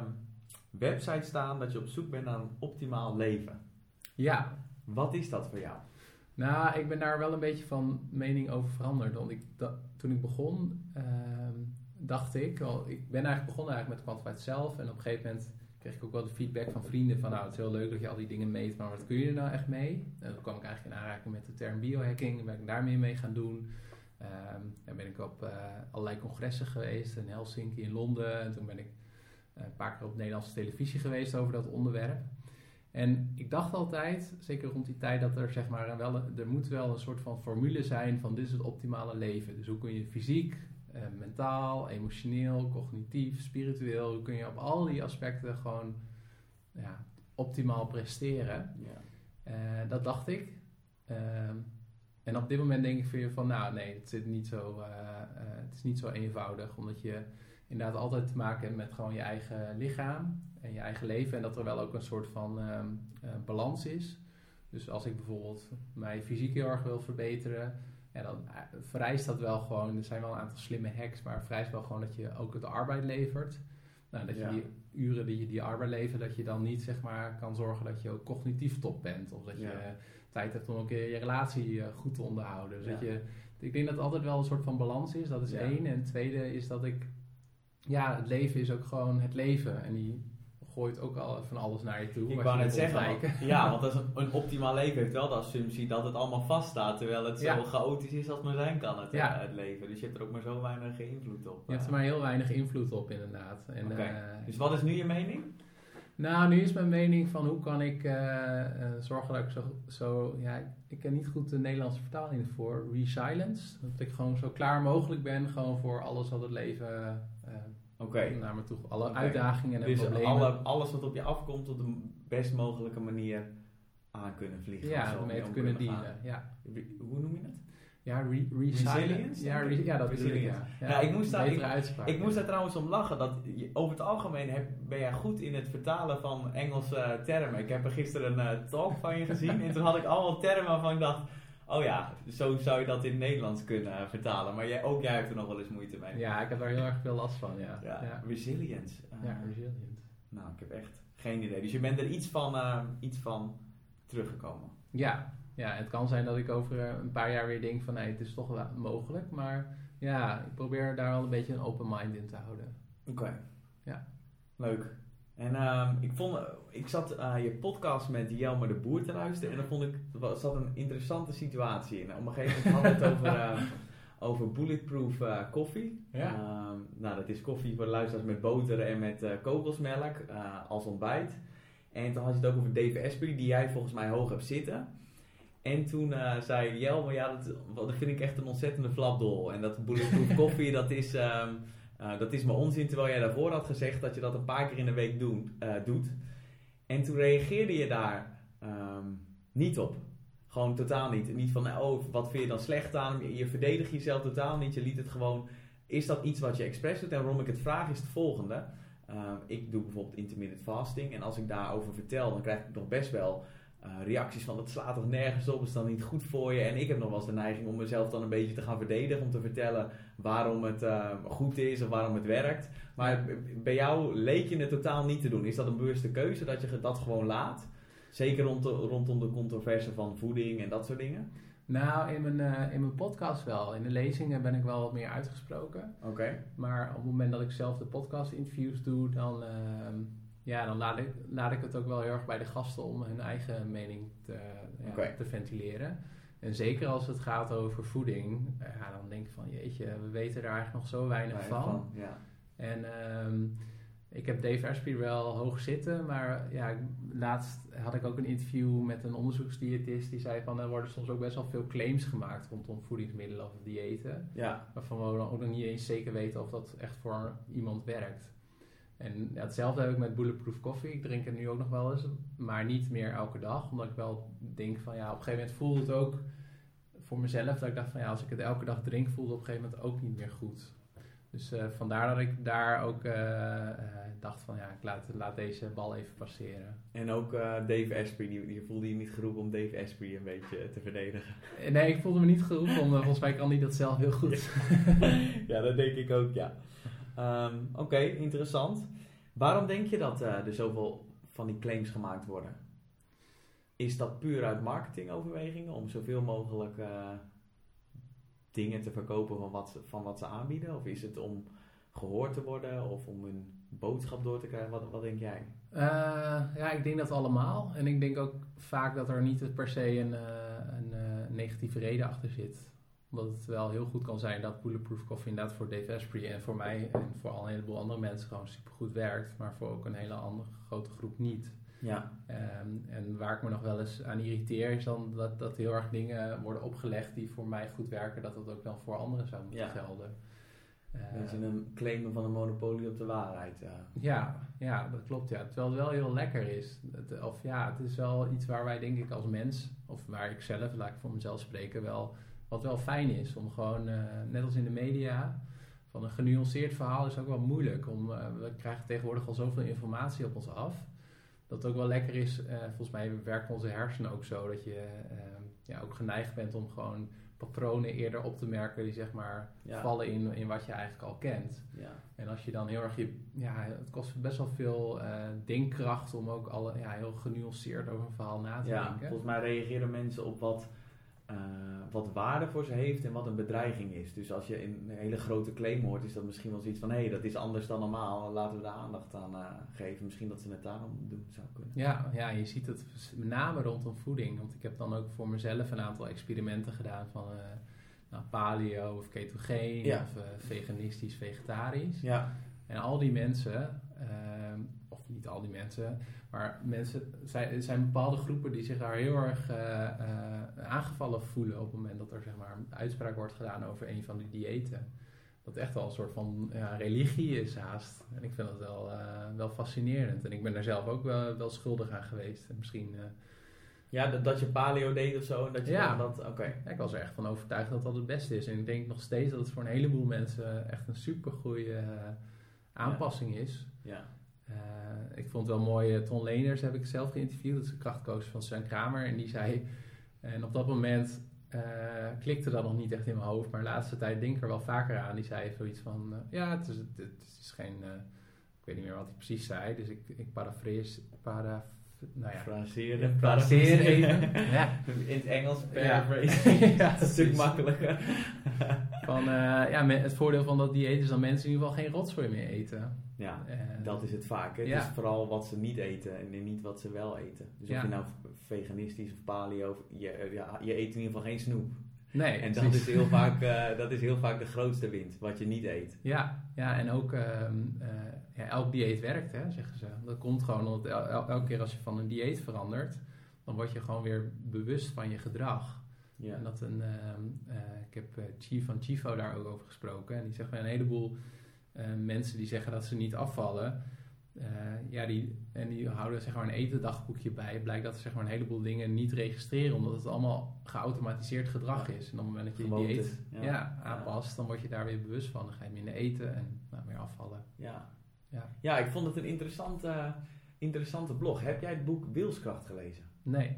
website staan dat je op zoek bent naar een optimaal leven.
Ja,
Wat is dat voor jou?
nou, ik ben daar wel een beetje van mening over veranderd. Want ik, toen ik begon, ehm, dacht ik, al, ik ben eigenlijk begonnen eigenlijk met Quantified zelf. En op een gegeven moment kreeg ik ook wel de feedback van vrienden van, nou, het is heel leuk dat je al die dingen meet, maar wat kun je er nou echt mee? En toen kwam ik eigenlijk in aanraking met de term biohacking. Ben ik daarmee mee gaan doen. Ehm dan ben ik op eh, allerlei congressen geweest, in Helsinki, in Londen. En toen ben ik eh, een paar keer op Nederlandse televisie geweest over dat onderwerp. En ik dacht altijd, zeker rond die tijd, dat er zeg maar wel, er moet wel een soort van formule zijn van dit is het optimale leven. Dus hoe kun je fysiek, eh, mentaal, emotioneel, cognitief, spiritueel, kun je op al die aspecten gewoon ja, optimaal presteren.
Ja.
Eh, dat dacht ik. Ehm, en op dit moment denk ik weer van, nou nee, het, zit niet zo, eh, het is niet zo eenvoudig. Omdat je inderdaad altijd te maken hebt met gewoon je eigen lichaam en je eigen leven. En dat er wel ook een soort van ehm, eh, balans is. Dus als ik bijvoorbeeld mijn fysiek heel erg wil verbeteren, ja, dan eh, vereist dat wel gewoon, er zijn wel een aantal slimme hacks, maar het vereist wel gewoon dat je ook de arbeid levert. Nou, dat je
Ja.
die uren die je die arbeid levert, dat je dan niet zeg maar kan zorgen dat je ook cognitief top bent. Of dat je tijd hebt om ook je, je relatie eh, goed te onderhouden. Dus
Ja.
dat je, ik denk dat het altijd wel een soort van balans is. Dat is één. En het tweede is dat ik, ja, het leven is ook gewoon het leven. En die gooit ook al van alles naar je toe.
Ik wou net zeggen, want- ja, want als een, een optimaal leven heeft wel de assumptie dat het allemaal vaststaat, terwijl het zo chaotisch is als maar zijn kan, het,
Ja.
eh, het leven. Dus je hebt er ook maar zo weinig invloed op.
Je hebt
eh.
er maar heel weinig invloed op, inderdaad. En, eh,
Dus wat is nu je mening?
Nou, nu is mijn mening van hoe kan ik zorgen dat ik zo, zo ja, ik- ik ken niet goed de Nederlandse vertaling voor, resilience. Dat ik gewoon zo klaar mogelijk ben, gewoon voor alles wat het leven
Oké.
naar me toe, alle uitdagingen en
Dus
problemen.
alle, alles wat op je afkomt op de best mogelijke manier aan kunnen vliegen.
ja, mee te kunnen dealen. Ja,
Hoe noem je het?
ja re- resilience. Ja, re-
ik.
ja, dat bedoel ik, ja.
Ja, ik moest daar-
uitspraak.
Ik moest daar trouwens om lachen. Dat je- over het algemeen heb, ben jij goed in het vertalen van Engelse eh, termen. Ik heb er gisteren een eh, talk van je gezien. en toen had ik allemaal termen waarvan ik dacht... Oh ja, zo zou je dat in het Nederlands kunnen vertalen. Maar jij, ook jij hebt er nog wel eens moeite mee.
Ja, ik heb daar heel erg veel last van, ja.
Ja,
Ja,
Resilience. Eh,
ja resilient.
Nou, ik heb echt Geen idee. Dus je bent er iets van, eh, iets van teruggekomen.
Ja. ja, het kan zijn dat ik over eh, een paar jaar weer denk van nee, het is toch wel mogelijk. Maar ja, ik probeer daar wel een beetje een open mind in te houden.
Oké.
Ja.
Leuk. En ehm, ik, vond, ik zat eh, je podcast met Jelmer de Boer te luisteren en dan vond ik, er zat een interessante situatie in. Op een gegeven moment hadden we het over, eh, over bulletproof eh, koffie.
Ja.
Ehm, nou, dat is koffie voor de luisteraars met boter en met kokosmelk als ontbijt. En toen had je het ook over Asprey, die jij volgens mij hoog hebt zitten. En toen zei Jelmer, ja, dat, dat vind ik echt een ontzettende flapdol. En dat bulletproof koffie, dat is... Ehm, uh, dat is maar onzin, terwijl jij daarvoor had gezegd dat je dat een paar keer in de week uh, doet. En toen reageerde je daar um, niet op. Gewoon totaal niet. Niet van, oh, wat vind je dan slecht aan? Je verdedigt jezelf totaal niet. Je liet het gewoon. Is dat iets wat je expres doet? En waarom ik het vraag is het volgende. Uh, ik doe bijvoorbeeld intermittent fasting. En als ik daarover vertel, dan krijg ik nog best wel uh, reacties van het slaat toch nergens op, is dan niet goed voor je. En ik heb nog wel eens de neiging om mezelf dan een beetje te gaan verdedigen, om te vertellen waarom het uh, goed is of waarom het werkt. Maar bij jou leek je het totaal niet te doen. Is dat een bewuste keuze dat je dat gewoon laat? Zeker rond de, rondom de controverse van voeding en dat soort dingen?
Nou, in mijn, uh, in mijn podcast wel. In de lezingen ben ik wel wat meer uitgesproken.
Oké.
Maar op het moment dat ik zelf de podcast interviews doe, dan ehm, ja, dan laat ik, laat ik het ook wel heel erg bij de gasten om hun eigen mening te, ja, te ventileren. En zeker als het gaat over voeding, ja, dan denk ik van jeetje, we weten er eigenlijk nog zo weinig van. van.
Ja.
En um, ik heb Dave Asprey wel hoog zitten, maar ja, laatst had ik ook een interview met een onderzoeksdiëtist die zei van er worden soms ook best wel veel claims gemaakt rondom voedingsmiddelen of diëten.
Ja.
Waarvan we dan ook nog niet eens zeker weten of dat echt voor iemand werkt. En hetzelfde heb ik met Bulletproof Coffee. Ik drink het nu ook nog wel eens, maar niet meer elke dag. Omdat ik wel denk van ja, op een gegeven moment voelde het ook voor mezelf. Dat ik dacht van ja, als ik het elke dag drink, voelde het op een gegeven moment ook niet meer goed. Dus uh, vandaar dat ik daar ook uh, uh, dacht van ja, ik laat, laat, deze bal even passeren.
En ook Dave Asprey, die, die, voelde je niet geroepen om Dave Asprey een beetje te verdedigen?
Nee, ik voelde me niet geroepen, omdat volgens mij kan hij dat zelf heel goed.
ja, dat denk ik ook, ja. Um, Oké, interessant. Waarom denk je dat uh, er zoveel van die claims gemaakt worden? Is dat puur uit marketingoverwegingen om zoveel mogelijk uh, dingen te verkopen van wat, van wat ze aanbieden? Of is het om gehoord te worden of om een boodschap door te krijgen? Wat, wat denk jij?
Uh, ja, ik denk dat allemaal. En ik denk ook vaak dat er niet per se een, een negatieve reden achter zit omdat het wel heel goed kan zijn dat Bulletproof Coffee inderdaad voor Dave Asprey en voor mij en voor al een heleboel andere mensen gewoon supergoed werkt, maar voor ook een hele andere grote groep niet.
Ja.
Um, en waar ik me nog wel eens aan irriteer is dan dat, dat heel erg dingen worden opgelegd die voor mij goed werken, dat dat ook dan voor anderen zou moeten
ja.
gelden.
Dat is een claimen van een monopolie op de waarheid. Ja.
ja, ja, dat klopt. Ja. Terwijl het wel heel lekker is. Het, of ja, het is wel iets waar wij denk ik als mens, of waar ik zelf, laat ik voor mezelf spreken, wel wat wel fijn is om gewoon, uh, net als in de media, van een genuanceerd verhaal is ook wel moeilijk. Om, uh, we krijgen tegenwoordig al zoveel informatie op ons af. Dat het ook wel lekker is, uh, volgens mij werken onze hersenen ook zo, dat je ja, ook geneigd bent om gewoon patronen eerder op te merken die zeg maar
ja.
vallen in, in wat je eigenlijk al kent.
Ja.
En als je dan heel erg je, ja, het kost best wel veel denkkracht om ook alle, ja, heel genuanceerd over een verhaal na te
ja,
denken.
Volgens mij reageren mensen op wat uh, wat waarde voor ze heeft en wat een bedreiging is. Dus als je een hele grote claim hoort, is dat misschien wel zoiets van: hé, hey, dat is anders dan normaal, laten we daar aandacht aan uh, geven. Misschien dat ze het daarom doen zou kunnen.
Ja, ja, je ziet het met name rondom voeding. Want ik heb dan ook voor mezelf een aantal experimenten gedaan van. Uh, nou, paleo of ketogeen
ja.
of veganistisch, vegetarisch.
Ja.
En al die mensen, niet al die mensen, maar mensen, er zijn bepaalde groepen die zich daar heel erg uh, uh, aangevallen voelen op het moment dat er zeg maar, een uitspraak wordt gedaan over een van die diëten. Dat echt wel een soort van ja, religie is haast. En ik vind dat wel, uh, wel fascinerend. En ik ben daar zelf ook wel, wel schuldig aan geweest. En misschien...
ja, dat, dat je paleo deed of zo. En dat je
ja,
dat, oké.
Ja, ik was er echt van overtuigd dat dat het beste is. En ik denk nog steeds dat het voor een heleboel mensen echt een supergoeie aanpassing
ja.
is.
Ja.
Ik vond het wel mooi, uh, Ton Leners heb ik zelf geïnterviewd, dat is de krachtcoach van Sven Kramer. En die zei, en op dat moment uh, klikte dat nog niet echt in mijn hoofd, maar de laatste tijd denk ik er wel vaker aan. Die zei zoiets van, ja, het is, het is geen weet niet meer wat hij precies zei, dus ik, ik para, nou ja,
Fraseerde,
Fraseer even. Ja.
In het Engels, paraphrase.
Ja,
een stuk makkelijker.
Van, eh, ja, het voordeel van dat dieet is dat mensen in ieder geval geen rotzooi meer eten.
Ja,
Eh,
dat is het vaak. hè. Het
Ja.
is vooral wat ze niet eten en niet wat ze wel eten. Dus
Ja.
of je nou veganistisch of paleo, je, ja, je eet in ieder geval geen snoep.
Nee,
En dat
precies.
is, heel vaak, eh, dat is heel vaak de grootste winst, wat je niet eet.
Ja, ja en ook ehm, eh, ja, elk dieet werkt, hè, zeggen ze. Dat komt gewoon omdat el- el- elke keer als je van een dieet verandert, dan word je gewoon weer bewust van je gedrag.
Ja.
En dat een, ehm, eh, ik heb eh, Chief van Chifo daar ook over gesproken. En die zegt een heleboel eh, mensen die zeggen dat ze niet afvallen. eh, ja, die, en die houden zeg maar een etendagboekje bij. Blijkt dat ze zeg maar een heleboel dingen niet registreren, omdat het allemaal geautomatiseerd gedrag
Ja.
is. En op het moment dat je je
Gewoontes,
dieet
ja.
ja. aanpast, dan word je daar weer bewust van. Dan ga je minder eten en nou, meer afvallen.
Ja.
Ja.
ja, ik vond het een interessante, interessante blog. Heb jij het boek Wilskracht gelezen?
Nee.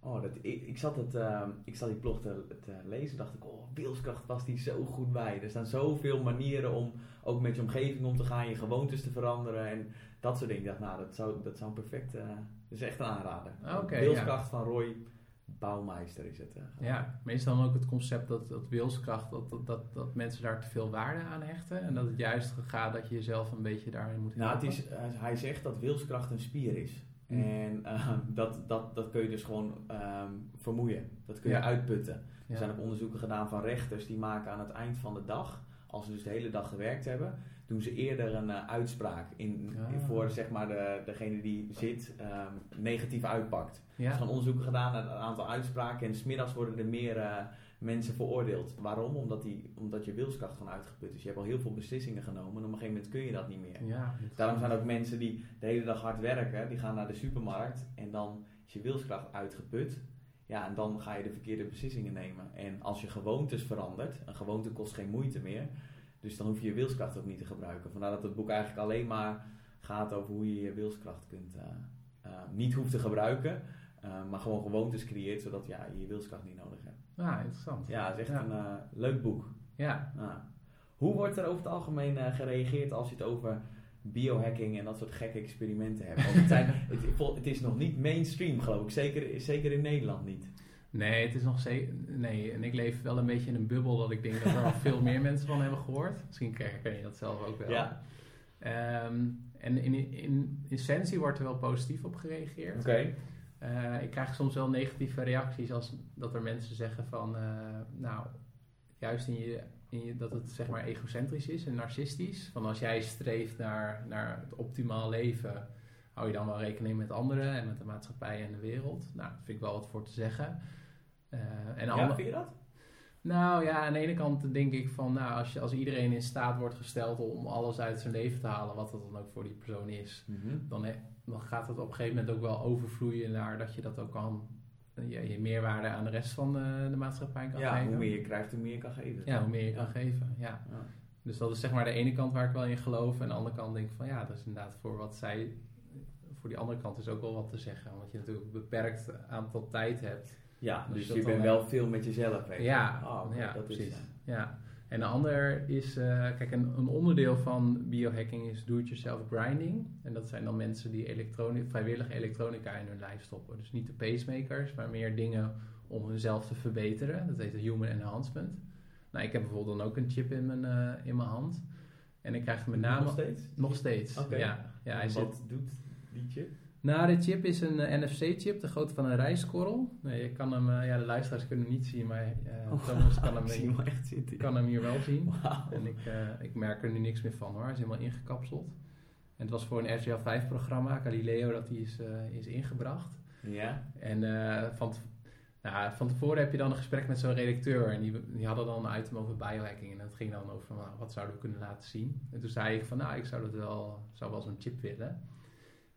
Oh, dat, ik, ik, zat het, ehm, ik zat die blog te, te lezen dacht ik, oh, wilskracht past die zo goed bij. Er staan zoveel manieren om ook met je omgeving om te gaan, je gewoontes te veranderen en dat soort dingen. Ik dacht, nou, dat zou, dat zou een perfect, eh, dat is echt een aanrader.
Oké,
wilskracht van Roy Bouwmeister is het. eh.
Ja, meestal dan ook het concept dat, dat wilskracht, dat, dat, dat, dat mensen daar te veel waarde aan hechten. En dat het juist gaat dat je jezelf een beetje daarin moet
Nou, het
helpen.
is, eh, hij zegt dat wilskracht een spier is.
Hmm.
En ehm, dat, dat, dat kun je dus gewoon ehm, vermoeien. Dat kun je
Ja.
uitputten. Er zijn ook onderzoeken gedaan van rechters die maken aan het eind van de dag, als ze dus de hele dag gewerkt hebben, doen ze eerder een eh, uitspraak in,
Ah.
voor zeg maar de, degene die zit ehm, negatief uitpakt. Er zijn onderzoeken gedaan naar een aantal uitspraken en smiddags worden er meer eh, mensen veroordeeld. Waarom? Omdat, die, omdat je wilskracht gewoon uitgeput is. Je hebt al heel veel beslissingen genomen en op een gegeven moment kun je dat niet meer.
Ja.
Daarom zijn ook mensen die de hele dag hard werken, die gaan naar de supermarkt en dan is je wilskracht uitgeput. Ja, en dan ga je de verkeerde beslissingen nemen. En als je gewoontes verandert, een gewoonte kost geen moeite meer, dus dan hoef je je wilskracht ook niet te gebruiken. Vandaar dat het boek eigenlijk alleen maar gaat over hoe je je wilskracht kunt, eh, eh, niet hoeft te gebruiken, eh, maar gewoon gewoontes creëert, zodat ja, je je wilskracht niet nodig hebt.
Ah, interessant.
Ja, het is echt
Ja.
een leuk boek.
Ja.
Ah. Hoe wordt er over het algemeen gereageerd als je het over biohacking en dat soort gekke experimenten hebt? Want het, zijn, het, is nog niet mainstream, geloof ik. Zeker, zeker in Nederland niet.
Nee, het is nog zeker. Nee, en ik leef wel een beetje in een bubbel dat ik denk dat er al veel meer mensen van hebben gehoord. Misschien herken je dat zelf ook wel.
Ja.
Ehm, en in, in essentie wordt er wel positief op gereageerd.
Oké.
Eh, ik krijg soms wel negatieve reacties als dat er mensen zeggen van, eh, nou, juist in in je, dat het zeg maar egocentrisch is en narcistisch. Van als jij streeft naar, naar het optimaal leven, hou je dan wel rekening met anderen en met de maatschappij en de wereld. Nou, daar vind ik wel wat voor te zeggen. Eh, en
Ja, vind je dat?
nou ja, aan de ene kant denk ik van, nou, als, je, als iedereen in staat wordt gesteld om alles uit zijn leven te halen, wat dat dan ook voor die persoon is, dan, he- dan gaat het op een gegeven moment ook wel overvloeien naar dat je dat ook kan, je, je meerwaarde aan de rest van de, de maatschappij kan
Ja,
geven.
hoe meer je krijgt, hoe meer je kan geven.
Ja, hoe meer je kan geven, ja. Dus dat is zeg maar de ene kant waar ik wel in geloof. En aan de andere kant denk ik van ja, dat is inderdaad voor wat zij. Voor die andere kant is ook wel wat te zeggen. Want je natuurlijk een beperkt aantal tijd hebt.
Ja,
Dus
dus, je bent
wel-
veel met jezelf bezig.
Ja,
oké,
ja
dat is,
precies. Ja. En de ander is, eh, kijk, een, een onderdeel van biohacking is do-it-yourself grinding. En dat zijn dan mensen die elektroni vrijwillig elektronica in hun lijf stoppen. Dus niet de pacemakers, maar meer dingen om hunzelf te verbeteren. Dat heet human enhancement. Nou, ik heb bijvoorbeeld dan ook een chip in mijn, eh, in mijn hand. En ik krijg met name...
Nog steeds?
Nog steeds, ja. ja hij zit,
Wat doet die chip?
Nou, de chip is een eh, NFC-chip, de grootte van een rijstkorrel. Nee, je kan hem, eh, ja, de luisteraars kunnen hem niet zien, maar eh Thomas kan hem,
zie hem wel echt zitten.
ik kan hem hier wel zien. En ik, ik merk er nu niks meer van hoor. Hij is helemaal ingekapseld. En het was voor een RTL 5 programma, Galileo, dat die is, is ingebracht.
Ja?
En van, nou, van tevoren heb je dan een gesprek met zo'n redacteur. En die, die hadden dan een item over biohacking. En dat ging dan over nou, wat zouden we kunnen laten zien. En toen zei ik van nou, ik zou, dat wel, zou wel zo'n chip willen.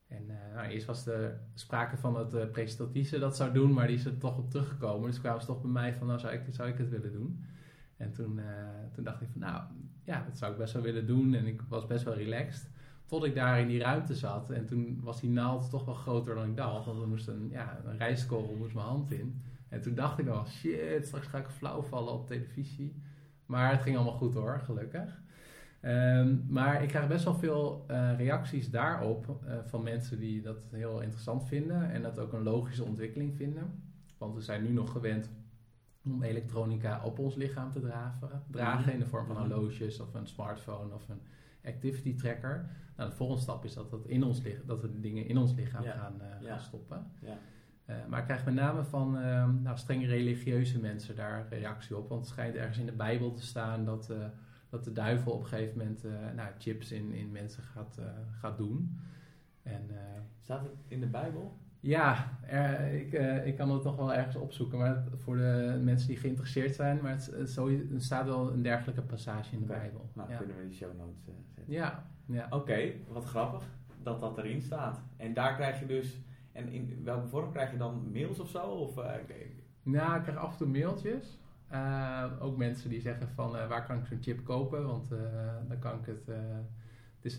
En eh, nou, eerst was er sprake van dat de presentatrice dat zou doen, maar die is er toch op teruggekomen. Dus kwamen ze toch bij mij van nou, zou ik, zou ik het willen doen? En toen, eh, toen dacht ik van nou, ja, dat zou ik best wel willen doen. En ik was best wel relaxed. Tot ik daar in die ruimte zat. En toen was die naald toch wel groter dan ik dacht. Want er moest een, ja, een rijstkorrel moest mijn hand in. En toen dacht ik al, shit, straks ga ik flauw vallen op televisie. Maar het ging allemaal goed hoor, gelukkig. Ehm, maar ik krijg best wel veel eh, reacties daarop eh, van mensen die dat heel interessant vinden en dat ook een logische ontwikkeling vinden. Want we zijn nu nog gewend om elektronica op ons lichaam te dragen, dragen in de vorm van
Mhm.
horloges of een smartphone of een activity tracker. Nou, de volgende stap is dat, dat, in ons, dat we de dingen in ons lichaam
Ja.
gaan, eh,
Ja.
gaan stoppen.
Ja.
Maar ik krijg met name van ehm nou, streng religieuze mensen daar reactie op. Want het schijnt ergens in de Bijbel te staan dat, dat de duivel op een gegeven moment eh, nou, chips in, in mensen gaat, eh, gaat doen. En eh,
Staat het in de Bijbel?
ja, er- ik, ik kan het nog wel ergens opzoeken. Maar voor de mensen die geïnteresseerd zijn. Maar het, het, zo- er staat wel een dergelijke passage in de. Bijbel.
Nou,
ja.
kunnen we in de show notes zetten.
Ja, ja.
Oké, wat grappig dat dat erin staat. En daar krijg je dus... En in welke vorm krijg je dan mails of zo? Of,
Nou, ik krijg af en toe mailtjes. Eh, ook mensen die zeggen van eh, waar kan ik zo'n chip kopen? Want eh, dan kan ik het. het is,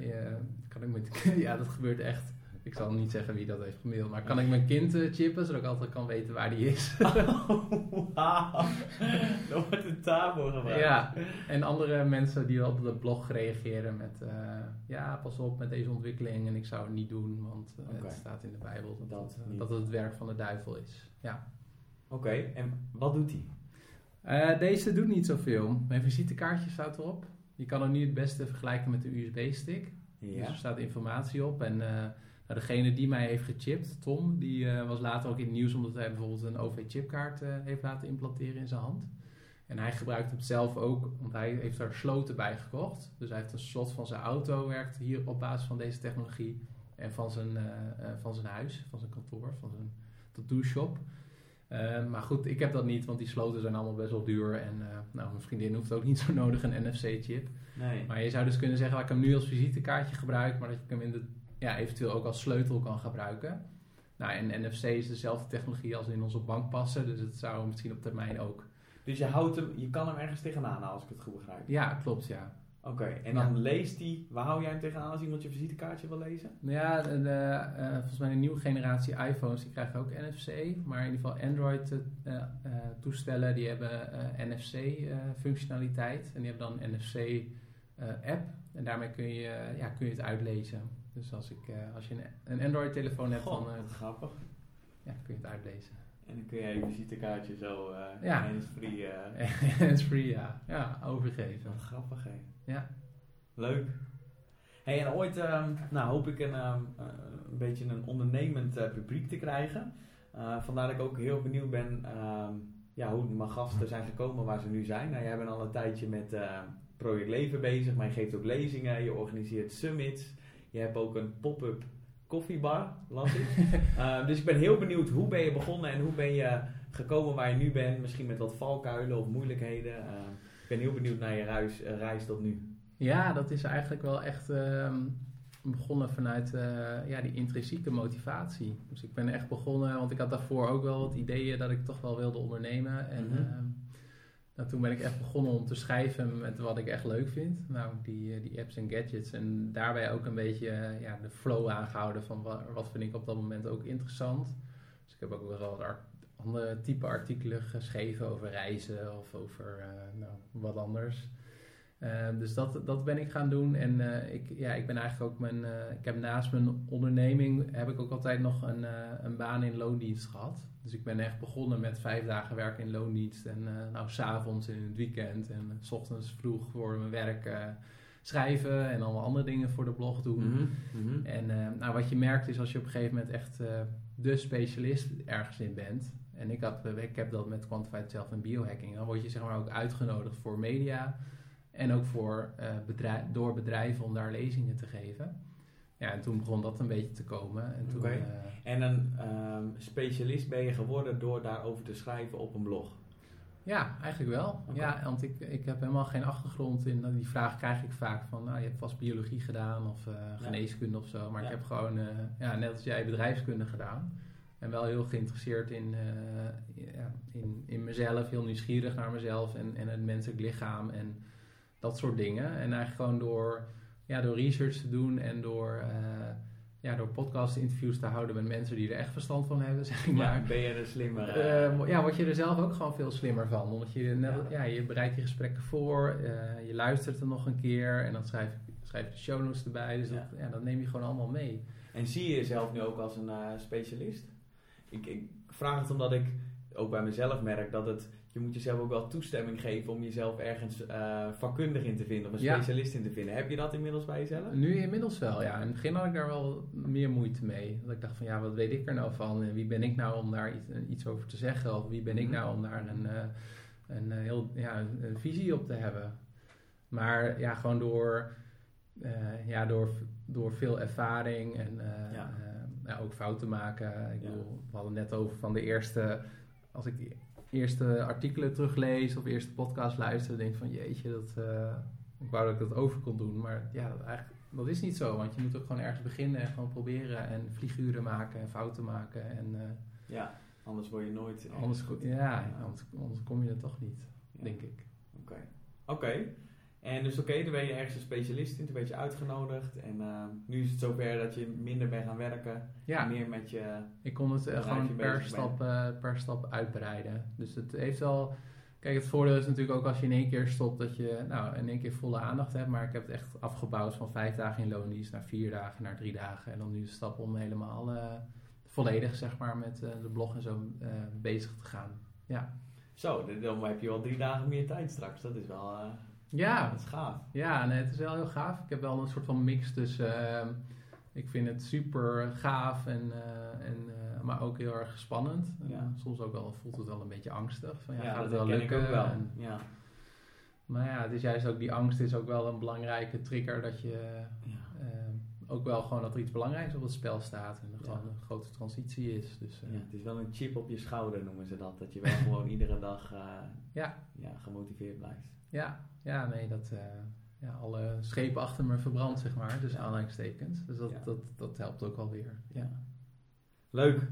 ja, kan ik met, ja, dat gebeurt echt. Ik zal niet zeggen wie dat heeft gemaild, maar kan ik mijn kind chippen zodat ik altijd kan weten waar die is?
Wauw. Er wordt een tafel gebruikt.
ja, en andere mensen die op de blog reageren met ja, pas op met deze ontwikkeling en ik zou het niet doen, want het staat in de Bijbel dat,
Dat
dat het het werk van de duivel is. Ja.
Oké, en wat doet hij?
Eh, deze doet niet zoveel. Mijn visitekaartje staat erop. Je kan hem nu het beste vergelijken met de USB-stick. Dus
Ja.
er staat informatie op. En eh, nou, degene die mij heeft gechipt, Tom, die eh, was later ook in het nieuws omdat hij bijvoorbeeld een OV-chipkaart heeft laten implanteren in zijn hand. En hij gebruikt het zelf ook, want hij heeft er sloten bij gekocht. Dus hij heeft een slot van zijn auto, werkt hier op basis van deze technologie. En van zijn, van zijn huis, van zijn kantoor, van zijn tattoo shop. Eh, maar goed, ik heb dat niet, want die sloten zijn allemaal best wel duur. En eh, nou, mijn vriendin hoeft ook niet zo nodig een NFC-chip.
Nee.
Maar je zou dus kunnen zeggen dat ik hem nu als visitekaartje gebruik, maar dat ik hem in de, ja, eventueel ook als sleutel kan gebruiken. Nou, en NFC is dezelfde technologie als in onze bankpassen, dus het zou misschien op termijn ook.
Dus je houdt hem, je kan hem ergens tegenaan halen als ik het goed begrijp.
Ja, klopt, ja.
Oké, en dan leest hij, waar hou jij hem tegenaan als iemand je visitekaartje wil lezen?
Nou Ja, de, de, eh, volgens mij de nieuwe generatie iPhones die krijgen ook NFC, maar in ieder geval Android eh, eh, toestellen die hebben NFC functionaliteit en die hebben dan een NFC app en daarmee kun je, ja, kun je het uitlezen. Dus als, ik, als je een, een Android telefoon hebt,
Goh,
dan
grappig.
ja, kun je het uitlezen.
En dan kun jij je visitekaartje zo
Ja.
hands-free... eh,
Hands free, ja. Ja, overgeven.
Wat grappig, hè?
Ja.
Leuk. Hey, en ooit ehm, nou, hoop ik een, ehm, eh, een beetje een ondernemend eh, publiek te krijgen. Eh, vandaar dat ik ook heel benieuwd ben ehm, ja, hoe mijn gasten zijn gekomen waar ze nu zijn. Nou, jij bent al een tijdje met eh, Project Leven bezig, maar je geeft ook lezingen, je organiseert summits. Je hebt ook een pop-up koffiebar, las ik. Dus ik ben heel benieuwd, hoe ben je begonnen en hoe ben je gekomen waar je nu bent? Misschien met wat valkuilen of moeilijkheden. Ik ben heel benieuwd naar je reis, eh, reis tot nu.
Ja, dat is eigenlijk wel echt ehm, begonnen vanuit eh, ja, die intrinsieke motivatie. Dus ik ben echt begonnen, want ik had daarvoor ook wel wat ideeën dat ik toch wel wilde ondernemen. En
Mhm.
ehm, nou, toen ben ik echt begonnen om te schrijven met wat ik echt leuk vind. Nou, die, eh, die apps en gadgets. En daarbij ook een beetje ja, de flow aangehouden van wat, wat vind ik op dat moment ook interessant. Dus ik heb ook wel wat andere type artikelen geschreven over reizen of over eh, nou, wat anders. Eh, dus dat, dat ben ik gaan doen. En eh, ik, ja, ik ben eigenlijk ook mijn. eh, ik heb naast mijn onderneming heb ik ook altijd nog een, een baan in loondienst gehad. Dus ik ben echt begonnen met vijf dagen werken in loondienst. En nou, s'avonds en in het weekend. En s ochtends vroeg voor mijn werk schrijven en allemaal andere dingen voor de blog doen.
Mhm.
En eh, nou, wat je merkt is als je op een gegeven moment echt de specialist ergens in bent. En ik, had, ik heb dat met Quantified Self en biohacking. Dan word je zeg maar ook uitgenodigd voor media. En ook voor, eh, bedrijf, door bedrijven om daar lezingen te geven. Ja, en toen begon dat een beetje te komen. En toen,
Oké.
eh,
En een ehm, specialist ben je geworden door daarover te schrijven op een blog.
ja, eigenlijk wel. Ja, want ik, ik heb helemaal geen achtergrond in. Die vraag krijg ik vaak van, nou, je hebt vast biologie gedaan of eh, geneeskunde of zo. Maar
Ja.
ik heb gewoon, eh, ja, net als jij, bedrijfskunde gedaan. En wel heel geïnteresseerd in, eh, in, in mezelf, heel nieuwsgierig naar mezelf en, en het menselijk lichaam en dat soort dingen. En eigenlijk gewoon door, ja, door research te doen en door eh, ja, door podcast-interviews te houden met mensen die er echt verstand van hebben, zeg ik
Ja,
maar.
ben je er slimmer?
Eh, ja, word je er zelf ook gewoon veel slimmer van. Omdat je, net,
Ja.
ja. je bereidt die gesprekken voor, je luistert er nog een keer en dan schrijf, schrijf je de show notes erbij. Dus
Ja.
dat, ja, dat neem je gewoon allemaal mee.
En zie je jezelf nu ook als een specialist? Ik, ik vraag het omdat ik ook bij mezelf merk dat het, je moet jezelf ook wel toestemming geven om jezelf ergens eh, vakkundig in te vinden of een
Ja.
specialist in te vinden. Heb je dat inmiddels bij jezelf?
Nu inmiddels wel, ja. In het begin had ik daar wel meer moeite mee. Dat ik dacht van, ja, wat weet ik er nou van? En wie ben ik nou om daar iets, iets over te zeggen? Of wie ben ik
Mhm.
nou om daar een, eh, een, eh, heel, ja, een visie op te hebben? Maar ja, gewoon door, ja, door, door veel ervaring en
Ja.
Ja, ook fouten maken. Ik
Ja.
bedoel, we hadden net over van de eerste... Als ik de eerste artikelen teruglees of eerste podcast luister, denk ik van jeetje, dat, eh, ik wou dat ik dat over kon doen. Maar ja, dat, eigenlijk, dat is niet zo, want je moet ook gewoon ergens beginnen en gewoon proberen en vlieguren maken en fouten maken. En eh,
Ja, anders word je nooit...
anders, ko- ja, anders, anders kom je er toch niet,
Ja.
denk ik.
Oké. Oké. En dus oké, dan ben je ergens een specialist in, toen werd je uitgenodigd. En eh, nu is het zover dat je minder bent gaan werken.
Ja,
Meer met je...
ik kon het eh, gewoon per stap, eh, per stap uitbreiden. Dus het heeft wel... Kijk, het voordeel is natuurlijk ook als je in één keer stopt dat je nou, in één keer volle aandacht hebt. Maar ik heb het echt afgebouwd van vijf dagen in loondienst naar vier dagen, naar drie dagen. En dan nu de stap om helemaal volledig zeg maar met de blog en zo bezig te gaan. Ja.
Zo, dan heb je al drie dagen meer tijd straks. Dat is wel...
Ja,
dat is gaaf.
Ja, nee, het is wel heel gaaf. Ik heb wel een soort van mix tussen. ehm, ik vind het super gaaf, en, eh, en, eh, maar ook heel erg spannend. En
Ja.
soms ook wel, voelt het wel een beetje angstig. Van, ja, gaat het wel lukken?
wel.
En-
ja.
maar ja, het is juist ook die angst is ook wel een belangrijke trigger. Dat je
Ja.
ehm, ook wel gewoon dat er iets belangrijks op het spel staat. En er gewoon een grote transitie is. Dus eh,
Ja, het is wel een chip op je schouder noemen ze dat. Dat je wel gewoon iedere dag
Ja.
Ja, gemotiveerd blijft.
Ja, ja, nee, dat. eh, ja, alle schepen achter me verbrand, zeg maar. Dus aanhalingstekens. Dus dat,
Ja.
dat, dat helpt ook alweer. Ja.
Leuk.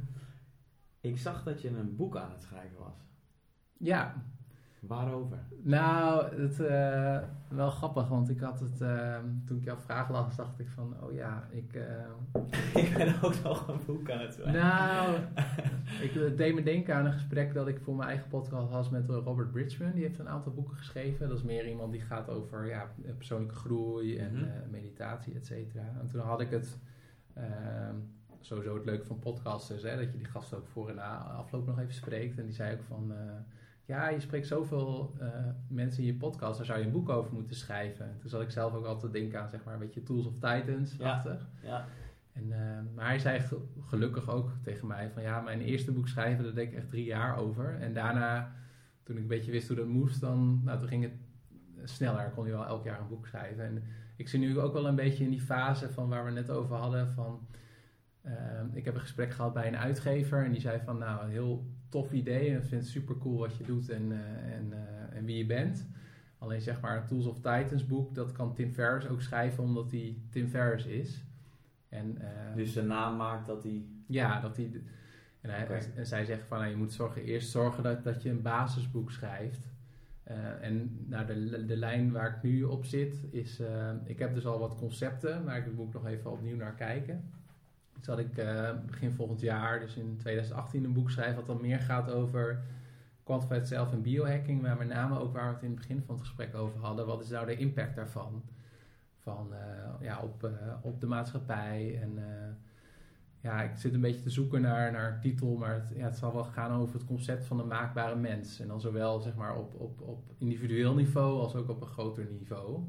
Ik zag dat je een boek aan het schrijven was.
ja,
Waarover?
Nou, het uh, wel grappig, want ik had het, uh, toen ik jouw vraag las, dacht ik van, oh ja, ik... Uh,
ik ben ook nog een boek aan het schrijven.
Nou, ik deed me denken aan een gesprek dat ik voor mijn eigen podcast had met Robert Bridgman. Die heeft een aantal boeken geschreven. Dat is meer iemand die gaat over ja, persoonlijke groei en
Mhm.
meditatie, et cetera. En toen had ik het... ehm, Sowieso het leuke van podcasters, hè, dat je die gasten ook voor en na afloop nog even spreekt. En die zei ook van, uh, ja, je spreekt zoveel uh, mensen in je podcast, daar zou je een boek over moeten schrijven. En toen zat ik zelf ook altijd te denken aan, zeg maar, een beetje Tools of Titans-achtig.
Ja. ja.
En, uh, maar hij zei gelukkig ook tegen mij van, ja, mijn eerste boek schrijven, daar deed ik echt drie jaar over. En daarna, toen ik een beetje wist hoe dat moest, dan, nou, toen ging het sneller. kon je wel elk jaar een boek schrijven. En ik zit nu ook wel een beetje in die fase van waar we net over hadden, van... Uh, ik heb een gesprek gehad bij een uitgever en die zei van nou een heel tof idee en ik vind het super cool wat je doet en, uh, en, uh, en wie je bent. Alleen zeg maar een Tools of Titans boek, dat kan Tim Ferriss ook schrijven omdat hij Tim Ferriss is. En,
dus zijn naam maakt dat hij...
Ja, dat hij... En, hij, okay. en zij zeggen van nou, je moet zorgen, eerst zorgen dat, dat je een basisboek schrijft. Uh, en nou, de, de lijn waar ik nu op zit is, ik heb dus al wat concepten, maar ik moet nog even opnieuw naar kijken zal ik uh, begin volgend jaar, dus in 2018, een boek schrijven wat dan meer gaat over quantified self en biohacking, maar met name ook waar we het in het begin van het gesprek over hadden. Wat is nou de impact daarvan? Van, uh, ja, op, uh, op de maatschappij. En ja, ik zit een beetje te zoeken naar, naar titel, maar het, ja, het zal wel gaan over het concept van de maakbare mens. En dan zowel zeg maar, op, op, op individueel niveau als ook op een groter niveau.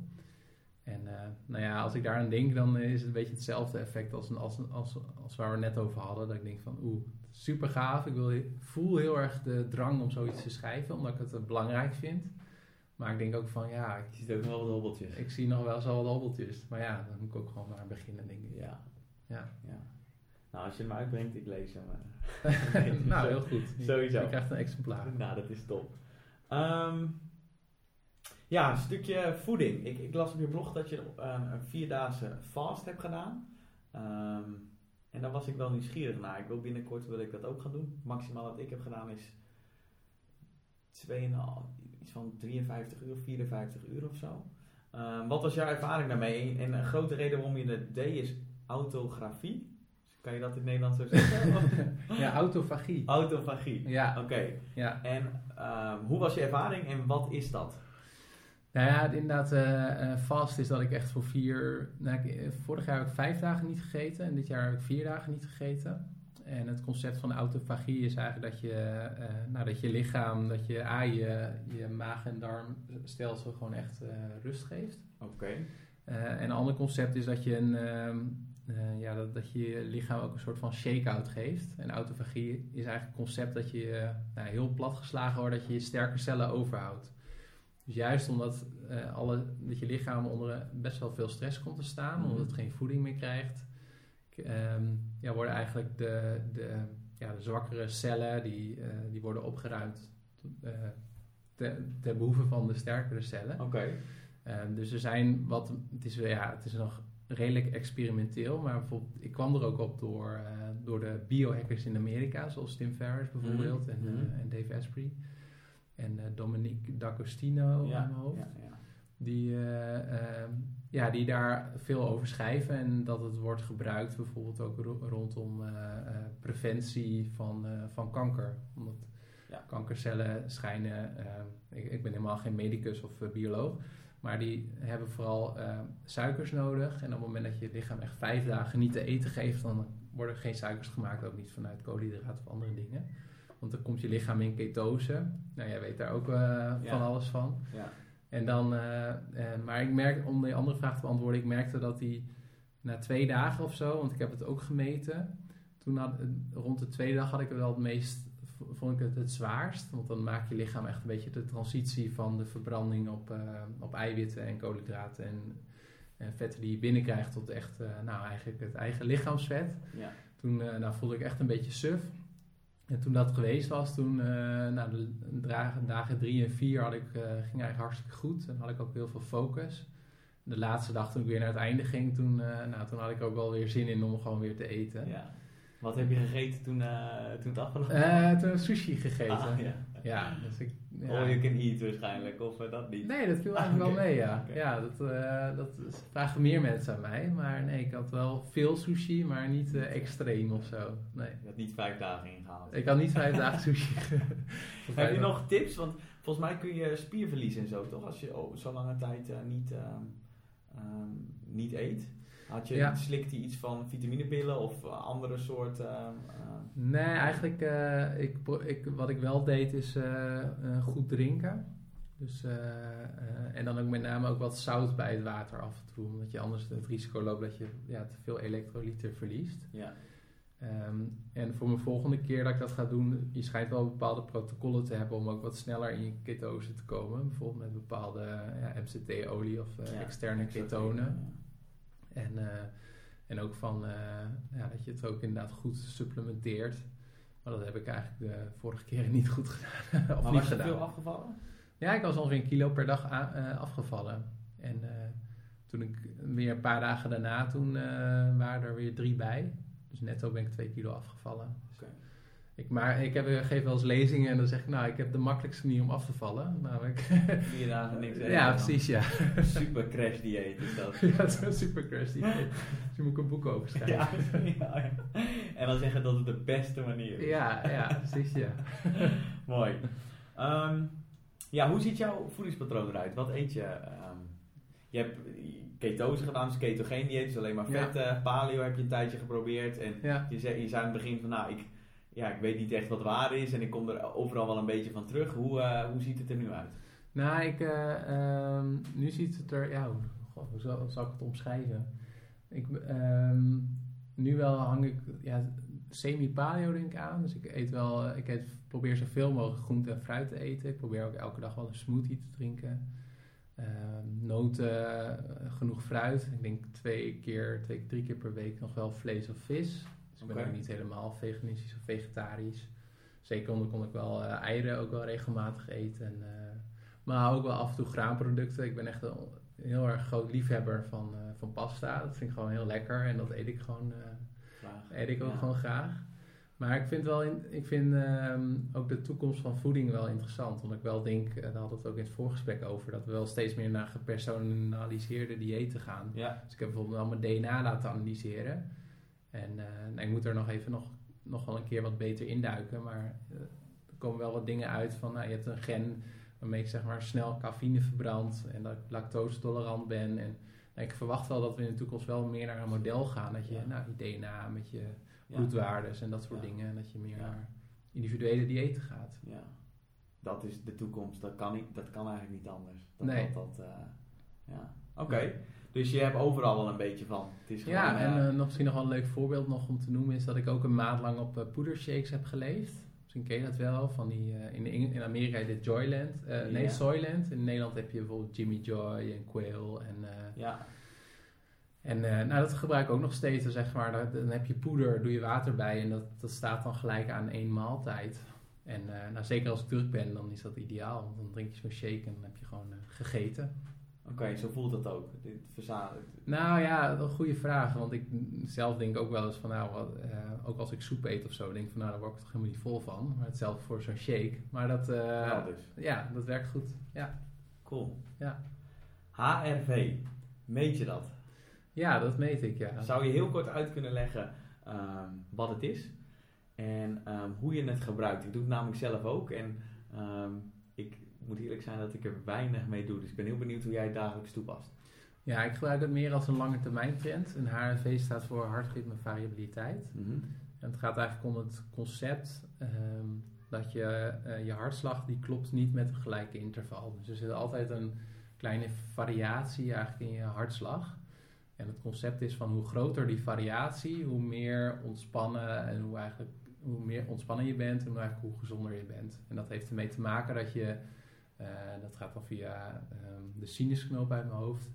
En uh, nou ja, als ik daar aan denk, dan is het een beetje hetzelfde effect als, als, als, als waar we net over hadden. Dat ik denk van, oeh, super gaaf. Ik wil, voel heel erg de drang om zoiets te schrijven, omdat ik het uh, belangrijk vind. Maar ik denk ook van, ja... Ik
zie ook nog wel wat hobbeltjes.
Ik zie nog wel zo wat hobbeltjes. Maar ja, dan moet ik ook gewoon maar beginnen, denk ik.
Ja.
Ja.
ja. Nou, als je hem uitbrengt, ik lees hem.
nee, nou, heel goed.
Sowieso.
Je krijgt een exemplaar.
Nou, dat is top. Um, ja, een stukje voeding. Ik, ik, las op je blog dat je um, een vierdaagse fast hebt gedaan. Um, en daar was ik wel nieuwsgierig naar. Ik wil binnenkort wil ik dat ook gaan doen. Maximaal wat ik heb gedaan is 2,5, iets van 53 uur, 54 uur of zo. wat was jouw ervaring daarmee? En een grote reden waarom je het deed is autografie. Kan je dat in het Nederlands zo zeggen?
ja, autofagie.
Autofagie.
Ja.
Oké.
Ja.
En ehm, hoe was je ervaring en wat is dat?
Nou ja, inderdaad, eh, eh, vast is dat ik echt voor vier... Nou, ik- eh, vorig jaar heb ik vijf dagen niet gegeten en dit jaar heb ik vier dagen niet gegeten. En het concept van autofagie is eigenlijk dat je, eh, nou, dat je lichaam, dat je A, je, je maag- en darmstelsel gewoon echt eh, rust geeft.
Oké.
Eh, en een ander concept is dat je, een, ehm, eh, ja, dat, dat je je lichaam ook een soort van shake-out geeft. En autofagie is eigenlijk het concept dat je eh, nou, heel plat geslagen wordt, dat je je sterke cellen overhoudt. Dus juist omdat, eh, alle, dat je lichaam onder eh, best wel veel stress komt te staan,
Mhm.
omdat het geen voeding meer krijgt, ehm, ja, worden eigenlijk de, de, ja, de zwakkere cellen, die, eh, die worden opgeruimd te- ten behoeve van de sterkere cellen.
Oké.
Ehm, dus er zijn wat, het is, ja, het is nog redelijk experimenteel, maar bijvoorbeeld, ik kwam er ook op door, door de biohackers in Amerika, zoals Tim Ferriss bijvoorbeeld
Mhm,
en,
mhm.
en Dave Asprey en eh, Dominique D'Agostino in mijn hoofd.
ja, ja.
Die, eh, ehm, ja, die daar veel over schrijven en dat het wordt gebruikt bijvoorbeeld ook ro- rondom eh, preventie van, van kanker. Omdat
Ja.
kankercellen schijnen, ik, ik ben helemaal geen medicus of bioloog, maar die hebben vooral suikers nodig. En op het moment dat je het lichaam echt vijf dagen niet te eten geeft, dan worden er geen suikers gemaakt, ook niet vanuit koolhydraten of andere dingen. Want dan komt je lichaam in ketose. Nou, jij weet daar ook eh, van alles van.
Ja.
En dan, eh, eh, maar ik merk, om die andere vraag te beantwoorden, ik merkte dat hij na twee dagen of zo, want ik heb het ook gemeten, toen had, rond de tweede dag had ik het wel het meest, vond ik het het zwaarst, want dan maakt je lichaam echt een beetje de transitie van de verbranding op, op eiwitten en koolhydraten en, en vetten die je binnenkrijgt tot echt, nou eigenlijk het eigen lichaamsvet.
Ja.
Toen nou, voelde ik echt een beetje suf. En toen dat geweest was, toen, eh nou, de dagen, dagen drie en vier had ik, eh, ging eigenlijk hartstikke goed. En had ik ook heel veel focus. De laatste dag toen ik weer naar het einde ging, toen, eh, nou, toen had ik ook wel weer zin in om gewoon weer te eten.
ja. Wat heb je gegeten toen, toen het afgelopen
Eh, toen heb ik sushi gegeten.
Ah, ja.
Ja, dus ik... ja.
All you can eat waarschijnlijk, of eh, dat niet?
Nee, dat viel
Ah,
eigenlijk wel mee, ja. Ja, dat, eh, dat vragen meer mensen aan mij. Maar nee, ik had wel veel sushi, maar niet eh, extreem of zo. Nee.
Je had niet vijf dagen ingehaald.
Ik had niet vijf dagen sushi.
Heb je nog tips? Want volgens mij kun je spier verliezen en zo, toch? Als je oh, zo lange tijd niet, ehm, ehm, niet eet. Had je,
Ja.
Slikt hij iets van vitaminepillen of andere soort... ehm, eh,
Nee, eigenlijk, eh, ik, ik, wat ik wel deed is eh, goed drinken. Dus, en dan ook met name ook wat zout bij het water af en toe. Omdat je anders het risico loopt dat je ja, te veel elektrolyten verliest.
ja.
Ehm, en voor mijn volgende keer dat ik dat ga doen, je schijnt wel bepaalde protocollen te hebben om ook wat sneller in je ketose te komen. Bijvoorbeeld met bepaalde ja, MCT-olie of
Ja,
externe ketonen. En, eh, en ook van eh, ja, dat je het ook inderdaad goed supplementeert. Maar dat heb ik eigenlijk de vorige keren niet goed gedaan. of
Maar
niet
was je
gedaan.
veel afgevallen?
Ja, ik was ongeveer een kilo per dag eh, afgevallen. En toen ik weer een paar dagen daarna, toen waren er weer drie bij. Dus netto ben ik twee kilo afgevallen. Ik, maar ik heb, geef wel eens lezingen en dan zeg ik, nou, ik heb de makkelijkste manier om af te vallen. Namelijk,
Vier dagen niks eten.
ja, precies, ja.
Super crash dieet is dat.
ja, het is een super crash die. Dus je moet ik een boek over schrijven.
Ja, ja, ja. En dan zeggen dat het de beste manier is.
Ja, ja, precies, ja.
Mooi. Ehm, ja, hoe ziet jouw voedingspatroon eruit? Wat eet je? Ehm, je hebt ketose gedaan, dus ketogeen dieet, dus alleen maar
Ja.
vetten. Paleo heb je een tijdje geprobeerd. En
ja.
je zei, je zei aan het begin van, nou, ik, ja, ik weet niet echt wat waar is en ik kom er overal wel een beetje van terug. Hoe, eh, hoe ziet het er nu uit?
Nou, ik, eh, ehm, nu ziet het er, ja, goh, hoe zal, ik het omschrijven? Ik, ehm, nu wel hang ik ja, semi-paleo denk ik aan. Dus ik eet wel, eh, ik eet, probeer zoveel mogelijk groente en fruit te eten. Ik probeer ook elke dag wel een smoothie te drinken. Ehm, noten, genoeg fruit. Ik denk twee keer, twee, drie keer per week nog wel vlees of vis. Dus ik ben ook niet helemaal veganistisch of vegetarisch. Zeker omdat kon ik wel eh, eieren ook wel regelmatig eten. En, eh, maar ook wel af en toe graanproducten. Ik ben echt een heel erg groot liefhebber van, eh, van pasta. Dat vind ik gewoon heel lekker en dat eet ik gewoon, eet ik ook
Ja.
gewoon graag. Maar ik vind, wel in, ik vind ehm, ook de toekomst van voeding wel interessant. Want ik wel denk, eh, daar hadden we het ook in het voorgesprek over, dat we wel steeds meer naar gepersonaliseerde diëten gaan.
Ja.
Dus ik heb bijvoorbeeld wel mijn DNA laten analyseren. En eh, ik moet er nog even nog, nog wel een keer wat beter induiken. Maar eh, er komen wel wat dingen uit van, nou, je hebt een gen waarmee ik zeg maar snel cafeïne verbrand en dat ik lactose tolerant ben. En nou, ik verwacht wel dat we in de toekomst wel meer naar een model gaan. Dat je
Ja.
nou, je DNA met je bloedwaardes en dat soort dingen. En dat je meer naar individuele diëten gaat.
Ja. Dat is de toekomst. Dat kan, niet, dat kan eigenlijk niet anders. Dat,
Nee.
Dat, dat, eh, ja. Oké. Dus je hebt overal wel een beetje van. Het is gewoon,
Ja, en
eh,
eh, nog, misschien nog wel een leuk voorbeeld nog om te noemen is dat ik ook een maand lang op eh, poedershakes heb geleefd. Misschien ken je dat wel, van die, in, in Amerika heet het Joyland, nee. Soyland. In Nederland heb je bijvoorbeeld Jimmy Joy en Quail en...
ja.
En nou, dat gebruik ik ook nog steeds. Dan Zeg maar, dan- dan heb je poeder, doe je water bij en dat, dat staat dan gelijk aan één maaltijd. En nou, zeker als ik druk ben, dan is dat ideaal. Want dan drink je zo'n shake en dan heb je gewoon gegeten.
Oké, zo voelt dat ook. Dit verzamelen.
Nou ja, een goede vraag. Want ik zelf denk ook wel eens van, nou, wat, eh, ook als ik soep eet of zo, denk ik van, nou, daar word ik toch helemaal niet vol van. Maar hetzelfde voor zo'n shake. Maar dat,
dus.
ja, dat werkt goed. Ja.
Cool.
Ja.
HRV. Meet je dat?
ja, dat meet ik, ja.
Zou je heel kort uit kunnen leggen ehm, wat het is en ehm, hoe je het gebruikt? Ik doe het namelijk zelf ook en ehm, moet eerlijk zijn dat ik er weinig mee doe. Dus ik ben heel benieuwd hoe jij het dagelijks toepast.
Ja, ik gebruik het meer als een lange termijn trend. En HRV staat voor hartritme variabiliteit. En het gaat eigenlijk om het concept ehm, dat je eh, je hartslag die klopt niet met een gelijke interval. Dus er zit altijd een kleine variatie eigenlijk in je hartslag. En het concept is van hoe groter die variatie, hoe meer ontspannen en hoe eigenlijk hoe meer ontspannen je bent en hoe eigenlijk hoe gezonder je bent. En dat heeft ermee te maken dat je, dat gaat dan via ehm, de sinusknoop uit mijn hoofd,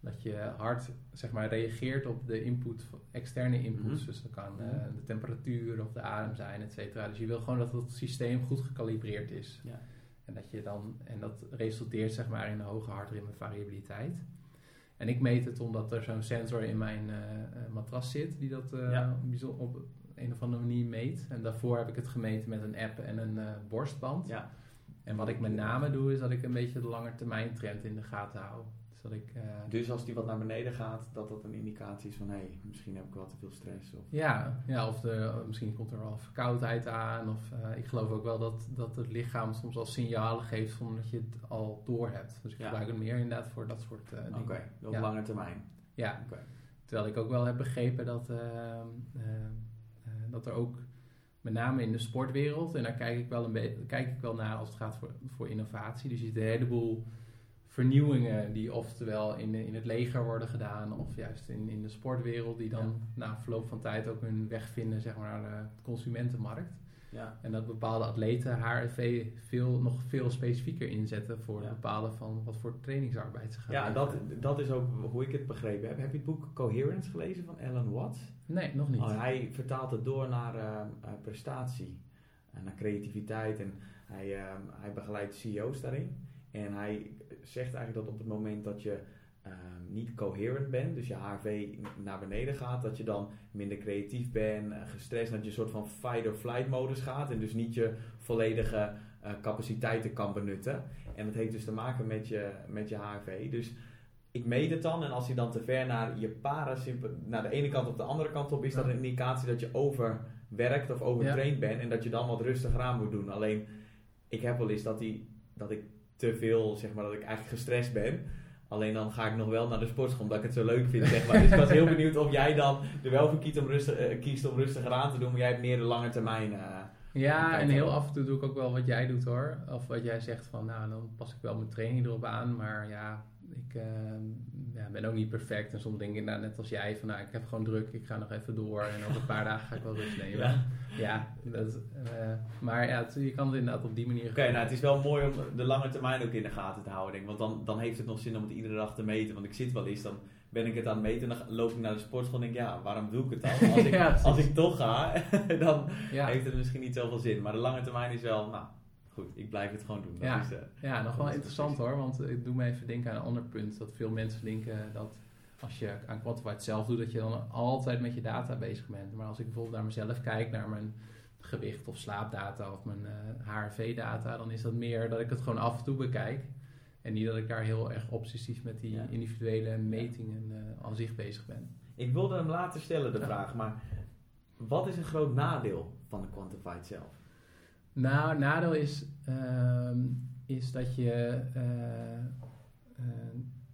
dat je hart zeg maar reageert op de input, externe inputs.
Mhm.
Dus dat kan eh,
Mhm.
de temperatuur of de adem zijn, et cetera. Dus je wil gewoon dat het systeem goed gecalibreerd is.
Ja.
En dat je dan, en dat resulteert zeg maar in een hoge hartritmevariabiliteit. En ik meet het omdat er zo'n sensor in mijn eh, eh, matras zit die dat eh,
Ja.
op een of andere manier meet. En daarvoor heb ik het gemeten met een app en een eh, borstband.
Ja.
En wat ik met name doe is dat ik een beetje de lange termijn trend in de gaten hou. Dus dat ik, eh,
Dus als die wat naar beneden gaat, dat dat een indicatie is van hé, hey, misschien heb ik wel te veel stress. Of...
ja, ja, of de, misschien komt er wel verkoudheid aan. Of eh, ik geloof ook wel dat, dat het lichaam soms al signalen geeft van dat je het al door hebt. Dus ik
Ja.
gebruik het meer inderdaad voor dat soort eh dingen.
Oké, op
Ja.
lange termijn.
Ja,
Oké.
terwijl ik ook wel heb begrepen dat, ehm, ehm, eh, dat er ook met name in de sportwereld, en daar kijk ik wel, een beetje, kijk ik wel naar als het gaat voor, voor innovatie. Dus je ziet een heleboel vernieuwingen die oftewel in, in het leger worden gedaan, of juist in, in de sportwereld, die dan na verloop van tijd ook hun weg vinden zeg maar, naar de consumentenmarkt.
Ja.
En dat bepaalde atleten HRV veel, nog veel specifieker inzetten voor het bepalen van wat voor trainingsarbeid ze gaan
Ja, dat, dat is ook hoe ik het begrepen heb. Heb je het boek Coherence gelezen van Alan Watts?
Nee, nog niet.
Oh, hij vertaalt het door naar eh, prestatie, en naar creativiteit en hij, eh, hij begeleidt CEO's daarin. En hij zegt eigenlijk dat op het moment dat je eh, niet coherent bent, dus je HRV naar beneden gaat, dat je dan minder creatief bent, eh, gestrest, dat je een soort van fight-or-flight modus gaat en dus niet je volledige eh, capaciteiten kan benutten. En dat heeft dus te maken met je, met je HRV. Dus ik meet het dan en als hij dan te ver naar je parasympathie, naar de ene kant of de andere kant op, is dat
Ja.
een indicatie dat je overwerkt of overtraind bent en dat je dan wat rustiger aan moet doen. Alleen, ik heb wel eens dat, die, dat ik te veel, zeg maar, dat ik eigenlijk gestrest ben. Alleen dan ga ik nog wel naar de sportschool omdat ik het zo leuk vind, zeg maar. Dus ik was heel benieuwd of jij dan er wel voor kiest om, rustig, eh, kiest om rustiger aan te doen, maar jij hebt meer de lange termijn. eh,
Ja, en heel af en toe doe ik ook wel wat jij doet hoor. Of wat jij zegt van, nou dan pas ik wel mijn training erop aan. Maar ja, ik eh, ja, ben ook niet perfect. En soms denk ik nou, net als jij van, nou ik heb gewoon druk. Ik ga nog even door en over een paar dagen ga ik wel rust nemen.
Ja.
Ja, dat, eh, maar ja, het- je kan het inderdaad op die manier
Oké, nou het is wel mooi om de lange termijn ook in de gaten te houden. Denk. ik. Want dan, dan heeft het nog zin om het iedere dag te meten. Want ik zit wel eens, dan ben ik het aan het meten en dan loop ik naar de sportschool en denk ja, waarom doe ik het dan? Als ik,
Ja,
als ik toch ga, dan heeft het misschien niet zoveel zin. Maar de lange termijn is wel, nou goed, ik blijf het gewoon doen. Dat
Ja.
is, eh,
ja, nog wel interessant hoor. Want ik doe me even denken aan een ander punt. Dat veel mensen denken dat als je aan Quantified zelf doet, dat je dan altijd met je data bezig bent. Maar als ik bijvoorbeeld naar mezelf kijk, naar mijn gewicht of slaapdata of mijn HRV-data, dan is dat meer dat ik het gewoon af en toe bekijk. En niet dat ik daar heel erg obsessief met die individuele metingen aan zich bezig ben.
Ik wilde hem later stellen, de vraag, maar wat is een groot nadeel van de Quantified zelf?
Nou, nadeel is, ehm, is dat je, uh,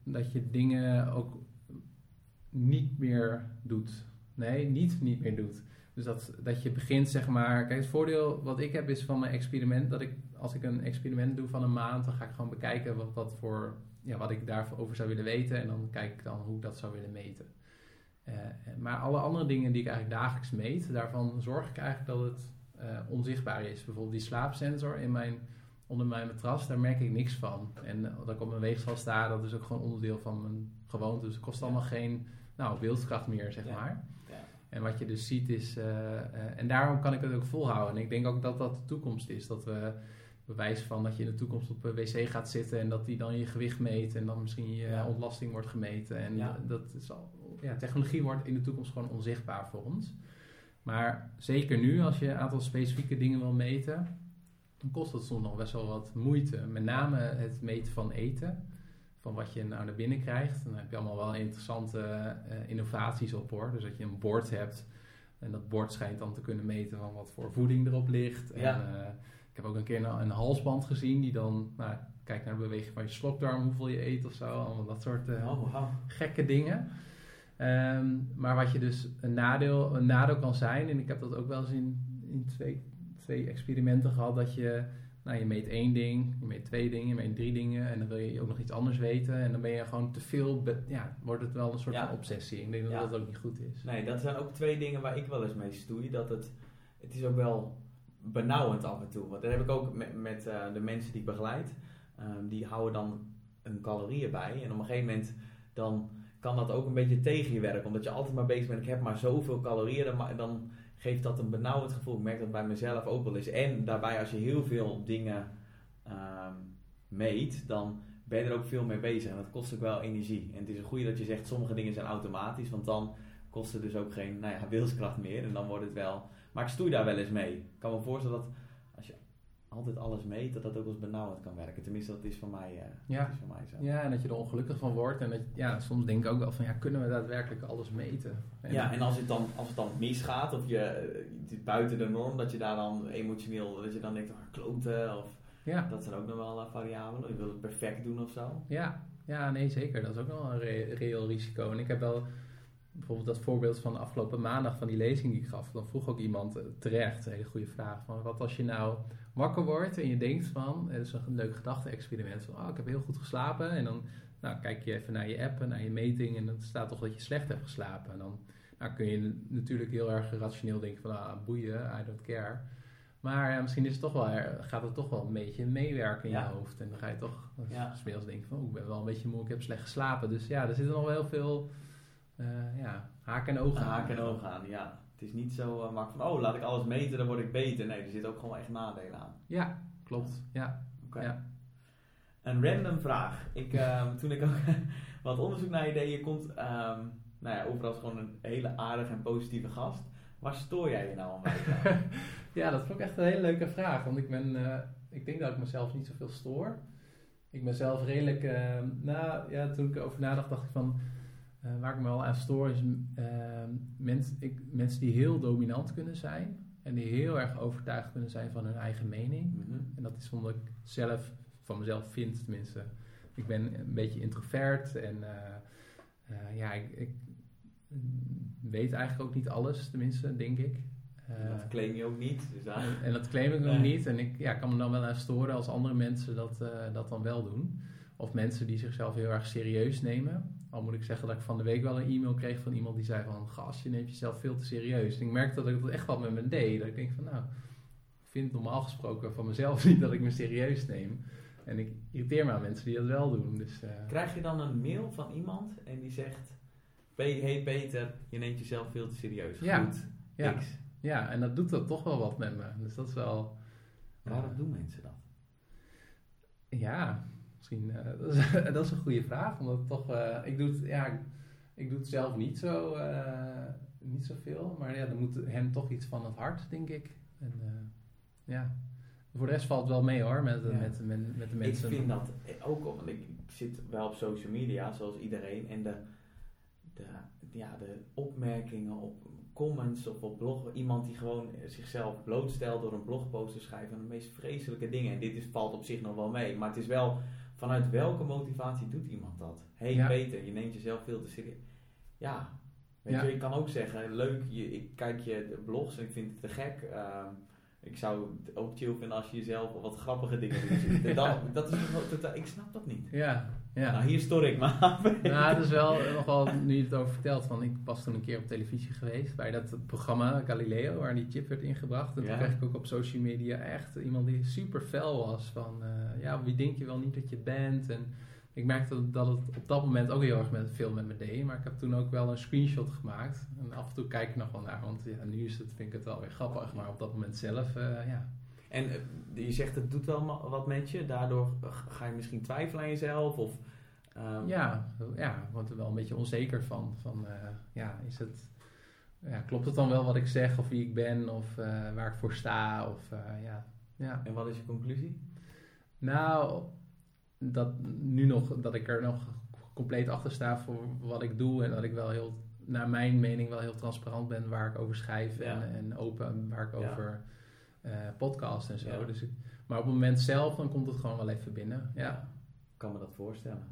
dat je dingen ook niet meer doet. Nee, niet niet meer doet. Dus dat, dat je begint, zeg maar. Kijk, het voordeel wat ik heb is van mijn experiment. Dat ik, als ik een experiment doe van een maand, dan ga ik gewoon bekijken wat, wat, voor, ja, wat ik daarover zou willen weten. En dan kijk ik dan hoe ik dat zou willen meten. Uh, maar alle andere dingen die ik eigenlijk dagelijks meet, daarvan zorg ik eigenlijk dat het onzichtbaar is. Bijvoorbeeld die slaapsensor in mijn, onder mijn matras, daar merk ik niks van. En uh, dat ik op mijn weegschaal sta, dat is ook gewoon onderdeel van mijn gewoonte. Dus het kost allemaal geen nou, beeldkracht meer, zeg maar. Ja. En wat je dus ziet is, en daarom kan ik het ook volhouden. En ik denk ook dat dat de toekomst is. Dat we bewijs van dat je in de toekomst op een wc gaat zitten en dat die dan je gewicht meet en dan misschien je ontlasting wordt gemeten. En dat is al, ja, technologie wordt in de toekomst gewoon onzichtbaar voor ons. Maar zeker nu, als je een aantal specifieke dingen wil meten, dan kost dat soms nog best wel wat moeite. Met name het meten van eten, van wat je nou naar binnen krijgt. Dan heb je allemaal wel interessante uh, innovaties op hoor. Dus dat je een bord hebt en dat bord schijnt dan te kunnen meten van wat voor voeding erop ligt. En, uh, ik heb ook een keer een, een, halsband gezien die dan nou, kijkt naar de beweging van je slokdarm, hoeveel je eet of zo. Allemaal dat soort uh, oh, wow. gekke dingen. Ehm, maar wat je dus een nadeel, een nadeel kan zijn, en ik heb dat ook wel eens in, in twee, twee experimenten gehad, dat je, nou, je meet één ding, je meet twee dingen, je meet drie dingen en dan wil je ook nog iets anders weten en dan ben je gewoon te veel, ja, wordt het wel een soort van obsessie. Ik denk dat dat ook niet goed is.
Nee, dat zijn ook twee dingen waar ik wel eens mee stoei, dat het, het is ook wel benauwend af en toe. Want dat heb ik ook met, met uh, de mensen die ik begeleid, um, die houden dan hun calorieën bij en op een gegeven moment dan kan dat ook een beetje tegen je werken. Omdat je altijd maar bezig bent, ik heb maar zoveel calorieën, dan, dan geeft dat een benauwend gevoel. Ik merk dat bij mezelf ook wel eens. En daarbij als je heel veel dingen um, meet, dan ben je er ook veel mee bezig. En dat kost ook wel energie. En het is een goede dat je zegt, sommige dingen zijn automatisch, want dan kost het dus ook geen nou ja, wilskracht meer. En dan wordt het wel... Maar ik stoei daar wel eens mee. Ik kan me voorstellen dat altijd alles meet, dat dat ook als benauwend kan werken. Tenminste, dat is voor mij, uh,
ja.
is voor mij zo.
Ja, en dat je er ongelukkig van wordt. En dat, ja, soms denk ik ook wel van, ja, kunnen we daadwerkelijk alles meten?
En ja, en als het, dan, als het dan misgaat, of je, het is buiten de norm, dat je daar dan emotioneel, dat je dan denkt, oh, kloten, of... Ja. Dat zijn ook nog wel uh, variabelen. Je wil het perfect doen of zo.
Ja, ja nee, zeker. Dat is ook wel een reëel risico. En ik heb wel bijvoorbeeld dat voorbeeld van afgelopen maandag van die lezing die ik gaf. Dan vroeg ook iemand terecht, een hele goede vraag, van wat als je nou wakker wordt en je denkt van, het is een leuk gedachte-experiment, van oh, ik heb heel goed geslapen. En dan nou, kijk je even naar je app en naar je meting en dan staat toch dat je slecht hebt geslapen. En dan nou, kun je natuurlijk heel erg rationeel denken van, ah, boeien, I don't care. Maar ja, misschien is het toch wel, gaat het toch wel een beetje meewerken in je hoofd. En dan ga je toch ja. speels denken van, oh, ik ben wel een beetje moe, ik heb slecht geslapen. Dus ja, er zitten nog wel heel veel uh, ja, haken en ogen
aan. Haken en ogen aan, ja. Het is niet zo uh, makkelijk van, oh, laat ik alles meten, dan word ik beter. Nee, er zitten ook gewoon echt nadelen aan.
Ja, klopt. Ja. Oké. Ja.
Een random vraag. Ik, um, toen ik ook wat onderzoek naar je deed, je komt, um, nou ja, overal gewoon een hele aardige en positieve gast. Waar stoor jij je nou aan bij?
ja, dat vond ik echt een hele leuke vraag. Want ik ben, uh, ik denk dat ik mezelf niet zoveel stoor. Ik ben zelf redelijk, uh, nou ja, toen ik erover nadacht, dacht ik van uh, waar ik me wel aan stoor is uh, mens, ik, mensen die heel dominant kunnen zijn en die heel erg overtuigd kunnen zijn van hun eigen mening. Mm -hmm. En dat is omdat ik zelf van mezelf vind, tenminste. Ik ben een beetje introvert en uh, ja, ik, ik, weet eigenlijk ook niet alles, tenminste, denk ik.
dat claim je ook niet. Dus
en, en, dat claim ik ook niet. En ik ja, kan me dan wel aan storen als andere mensen dat, dat dan wel doen. Of mensen die zichzelf heel erg serieus nemen. Al moet ik zeggen dat ik van de week wel een e-mail kreeg van iemand die zei van... Gast, je neemt jezelf veel te serieus. En ik merkte dat ik dat echt wel met me deed. Dat ik denk van nou, ik vind normaal gesproken van mezelf niet dat ik me serieus neem. En ik irriteer me aan mensen die dat wel doen. Dus, uh...
Krijg je dan een mail van iemand en die zegt... Hey Peter, je neemt jezelf veel te serieus.
Ja, Goed, ja, ja, en dat doet dat toch wel wat met me. Dus dat is wel...
Waarom uh, doen mensen dat?
Ja, Misschien, uh, dat, is, dat, is, een goede vraag, omdat toch, uh, ik, doe het, ja, ik doe het zelf niet zo, uh, niet zoveel, maar ja, er moet hen toch iets van het hart, denk ik. En eh, ja, voor de rest valt het wel mee hoor, met,
Ja.
met, met, met de mensen.
Ik vind dat ook, want ik, ik zit wel op social media, zoals iedereen. En de, de, ja, de opmerkingen op comments of op blog. Iemand die gewoon zichzelf blootstelt door een blogpost te schrijven. van de meest vreselijke dingen. En dit is, valt op zich nog wel mee. Maar het is wel, vanuit welke motivatie doet iemand dat? Hé hey,
Ja.
Peter, je neemt jezelf veel te serieus. Ja, weet je, ik kan ook zeggen, leuk, je, ik kijk je blogs en ik vind het te gek. Ehm, ik zou het ook chill vinden als je jezelf wat grappige dingen doet. dat, dat is gewoon totaal, ik snap dat niet.
Ja, ja.
Nou, hier stoor ik me aan.
Nou, het is wel nog wel, nu je het over vertelt, van ik was toen een keer op televisie geweest bij dat programma Galileo, waar die chip werd ingebracht. En
Ja.
toen kreeg ik ook op social media echt iemand die super fel was van, eh, ja, wie denk je wel niet dat je bent? En ik merkte dat het op dat moment ook heel erg met, veel met me deed, maar ik heb toen ook wel een screenshot gemaakt. En af en toe kijk ik nog wel naar, want ja, nu is het, vind ik het wel weer grappig, maar op dat moment zelf, eh, ja.
En eh, je zegt het doet wel wat met je, daardoor ga je misschien twijfelen aan jezelf of... ehm,
Ja, ja, wordt er wel een beetje onzeker van. van eh, ja, is het, ja, klopt het dan wel wat ik zeg of wie ik ben of waar ik voor sta? Of, ja, ja.
En wat is je conclusie?
Nou, dat, nu nog, dat ik er nog compleet achter sta voor wat ik doe en dat ik wel heel, naar mijn mening, wel heel transparant ben waar ik over schrijf
Ja.
en, en open waar ik
Ja.
over eh podcast en zo.
Ja.
Dus ik, maar op het moment zelf, dan komt het gewoon wel even binnen. Ja.
Ik kan me dat voorstellen.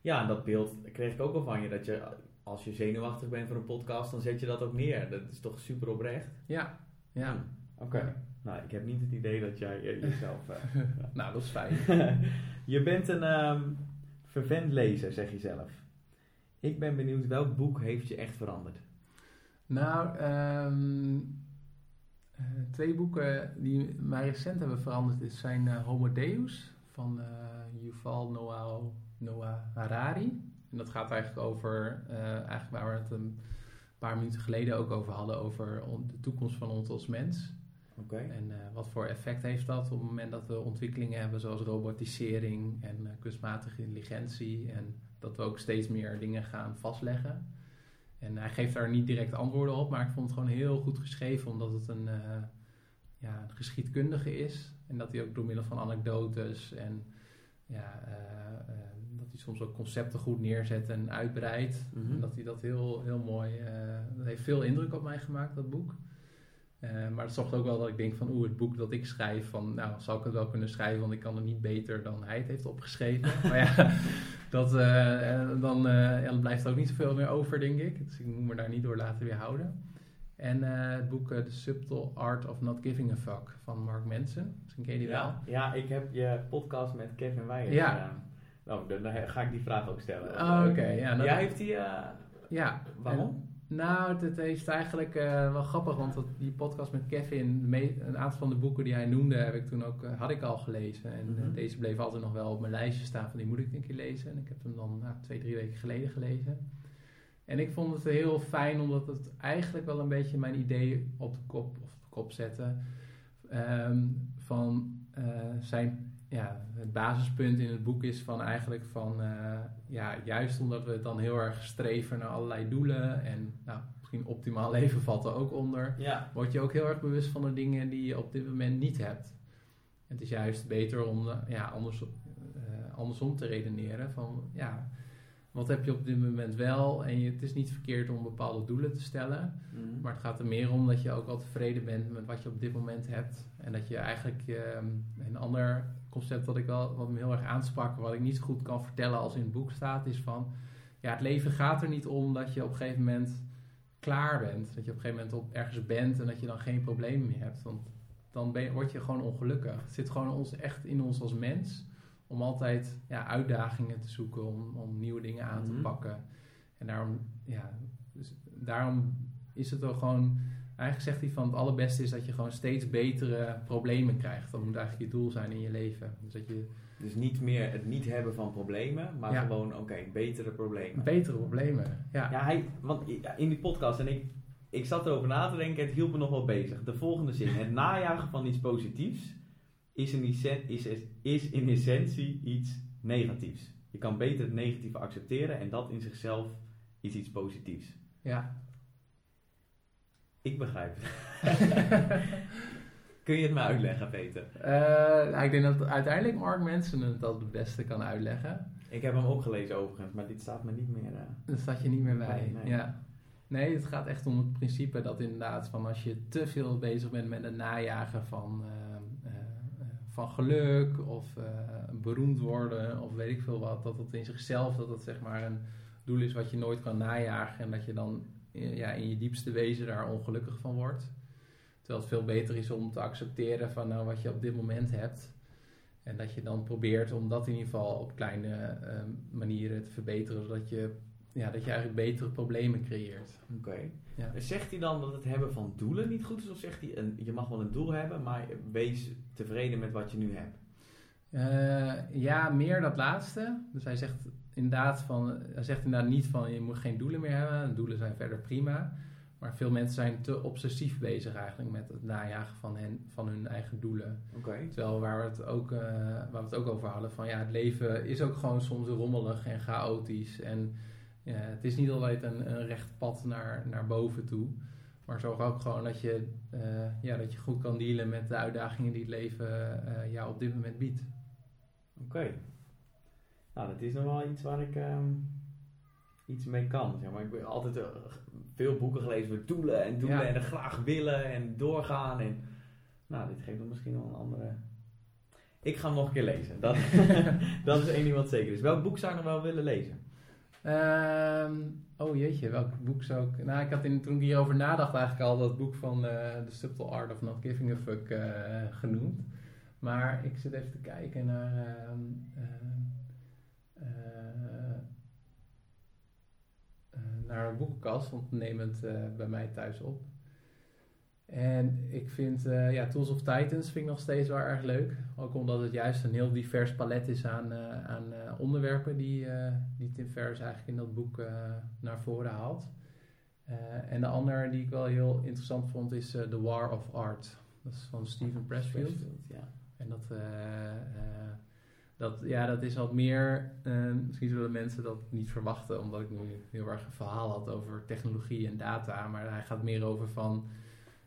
Ja, en dat beeld kreeg ik ook al van je, dat je als je zenuwachtig bent voor een podcast, dan zet je dat ook neer. Dat is toch super oprecht?
Ja, ja.
Hm, Oké. Nou, ik heb niet het idee dat jij eh, jezelf... eh,
Nou, dat is fijn.
je bent een ehm vervent lezer, zeg je zelf. Ik ben benieuwd, welk boek heeft je echt veranderd?
Nou, ehm, eh, twee boeken die mij recent hebben veranderd zijn eh, Homo Deus van eh, Yuval Noah, Noah Harari. En dat gaat eigenlijk over, eigenlijk waar we het een paar minuten geleden ook over hadden, over de toekomst van ons als mens. En eh, wat voor effect heeft dat op het moment dat we ontwikkelingen hebben zoals robotisering en eh, kunstmatige intelligentie en dat we ook steeds meer dingen gaan vastleggen. En hij geeft daar niet direct antwoorden op, maar ik vond het gewoon heel goed geschreven omdat het een, eh, ja, een geschiedkundige is en dat hij ook door middel van anekdotes en ja, dat hij soms ook concepten goed neerzet en uitbreidt.
Mhm.
En dat hij dat heel, heel mooi, dat heeft veel indruk op mij gemaakt, dat boek. Eh, maar het zorgt ook wel dat ik denk van, oeh, het boek dat ik schrijf, van, nou, zal ik het wel kunnen schrijven, want ik kan het niet beter dan hij het heeft opgeschreven. maar ja, dat, eh, eh, dan, ja, dan blijft er ook niet zoveel meer over, denk ik. Dus ik moet me daar niet door laten weerhouden. En het boek The Subtle Art of Not Giving a Fuck van Mark Manson. Misschien ken je die wel.
Ja, ja, ik heb je podcast met Kevin Weijer
Ja.
gedaan. Nou, dan, ga ik die vraag ook stellen.
Oh, oké. ja,
Jij heeft die...
ja.
waarom?
Nou, het heeft eigenlijk eh, wel grappig, want dat, die podcast met Kevin, een aantal van de boeken die hij noemde, heb ik toen ook, eh, had ik al gelezen. En eh,
Mhm.
deze bleef altijd nog wel op mijn lijstje staan van die moet ik een keer lezen. En ik heb hem dan nou, twee, drie weken geleden gelezen. En ik vond het heel fijn, omdat het eigenlijk wel een beetje mijn idee op de kop, of op de kop zette. Ehm, van zijn, ja, het basispunt in het boek is van eigenlijk van, eh, ja, juist omdat we dan heel erg streven naar allerlei doelen en nou, misschien optimaal leven valt er ook onder,
Ja.
word je ook heel erg bewust van de dingen die je op dit moment niet hebt. Het is juist beter om eh, ja, anders, eh, andersom te redeneren van, ja, wat heb je op dit moment wel? En je, het is niet verkeerd om bepaalde doelen te stellen.
Mhm.
Maar het gaat er meer om dat je ook wel tevreden bent met wat je op dit moment hebt. En dat je eigenlijk ehm, een ander concept wat ik wel wat me heel erg aansprak, wat ik niet zo goed kan vertellen als in het boek staat, is van ja, het leven gaat er niet om dat je op een gegeven moment klaar bent. Dat je op een gegeven moment op ergens bent en dat je dan geen problemen meer hebt. Want dan ben je, word je gewoon ongelukkig. Het zit gewoon ons, echt in ons als mens om altijd ja, uitdagingen te zoeken, om, om nieuwe dingen aan te
Mhm.
pakken. En daarom, ja, dus daarom is het ook gewoon. Eigenlijk zegt hij van het allerbeste is dat je gewoon steeds betere problemen krijgt. Dat moet eigenlijk je doel zijn in je leven. Dus dat je
Dus niet meer het niet hebben van problemen, maar
Ja.
gewoon, oké, betere problemen.
betere problemen. Ja,
Ja, hij, want in die podcast, en ik, ik zat erover na te denken, het hielp me nog wel bezig. De volgende zin, het najagen van iets positiefs is in, is, is in essentie iets negatiefs. Je kan beter het negatieve accepteren en dat in zichzelf is iets positiefs.
ja.
Ik begrijp het. Kun je het me uitleggen, Peter?
Uh, ik denk dat uiteindelijk Mark Manson het het beste kan uitleggen.
Ik heb hem ook gelezen overigens, maar dit staat me niet meer... Uh,
dat staat je niet meer bij, nee. ja. Nee, het gaat echt om het principe dat inderdaad van als je te veel bezig bent met het najagen van, uh, van geluk of beroemd worden of weet ik veel wat, dat het in zichzelf dat het zeg maar een doel is wat je nooit kan najagen en dat je dan ja, in je diepste wezen daar ongelukkig van wordt. Terwijl het veel beter is om te accepteren van nou, wat je op dit moment hebt. En dat je dan probeert om dat in ieder geval op kleine ehm, manieren te verbeteren, zodat je, ja, dat je eigenlijk betere problemen creëert.
Oké. Ja. Zegt hij dan dat het hebben van doelen niet goed is? Of zegt hij, een, je mag wel een doel hebben, maar wees tevreden met wat je nu hebt?
Uh, ja, meer dat laatste. Dus hij zegt inderdaad van, hij zegt inderdaad niet van je moet geen doelen meer hebben. Doelen zijn verder prima. Maar veel mensen zijn te obsessief bezig eigenlijk met het najagen van, hen, van hun eigen doelen.
Okay.
Terwijl waar we, het ook, uh, waar we het ook over hadden, van ja, het leven is ook gewoon soms rommelig en chaotisch. En ja, het is niet altijd een, een recht pad naar, naar boven toe. Maar zorg ook gewoon dat je, uh, ja, dat je goed kan dealen met de uitdagingen die het leven uh, jou op dit moment biedt.
Oké. Nou, dat is nog wel iets waar ik um, iets mee kan. Zeg maar. Ik heb altijd uh, veel boeken gelezen over doelen en doelen en er graag willen en doorgaan. En, nou, dit geeft dan misschien wel een andere... Ik ga hem nog een keer lezen. Dat, dat is één ding wat zeker is. Welk boek zou je nog wel willen lezen?
Um, oh jeetje, welk boek zou ik... Nou, ik had in, toen ik hierover nadacht eigenlijk al dat boek van uh, The Subtle Art of Not Giving a Fuck uh, genoemd. Maar ik zit even te kijken naar... Uh, naar een boekenkast, want neem het uh, bij mij thuis op. En ik vind uh, ja, Tools of Titans vind ik nog steeds wel erg leuk. Ook omdat het juist een heel divers palet is aan, uh, aan onderwerpen die, die Tim Ferriss eigenlijk in dat boek naar voren haalt. en de andere die ik wel heel interessant vond is The War of Art. Dat is van Steven Pressfield. Pressfield ja. En dat dat, ja, dat is wat meer, uh, misschien zullen mensen dat niet verwachten, omdat ik nu heel erg een verhaal had over technologie en data. Maar hij gaat meer over van,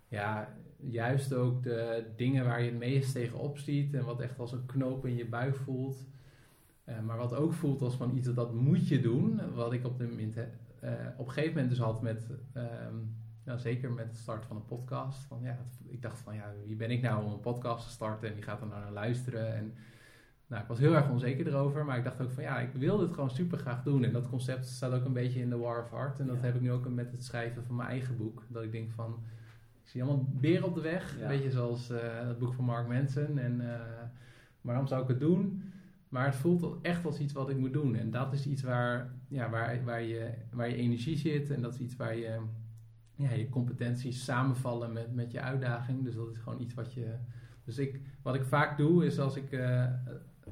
ja, juist ook de dingen waar je het meest tegenop ziet en wat echt als een knoop in je buik voelt. Uh, maar wat ook voelt als van iets dat, dat moet je doen. Wat ik op, de, uh, op een gegeven moment dus had met, nou, zeker met het start van een podcast. Van, ja, ik dacht van, ja, wie ben ik nou om een podcast te starten en die gaat er nou naar luisteren. En nou, ik was heel erg onzeker erover, maar ik dacht ook van ja, ik wil dit gewoon super graag doen. En dat concept staat ook een beetje in de War of Art. En dat heb ik nu ook met het schrijven van mijn eigen boek. Dat ik denk van, ik zie allemaal beren op de weg. Ja. Een beetje zoals uh, het boek van Mark Manson. En uh, waarom zou ik het doen? Maar het voelt echt als iets wat ik moet doen. En dat is iets waar, ja, waar, waar, je, waar je energie zit. En dat is iets waar je, ja, je competenties samenvallen met, met je uitdaging. Dus dat is gewoon iets wat je... Dus ik, wat ik vaak doe is als ik uh,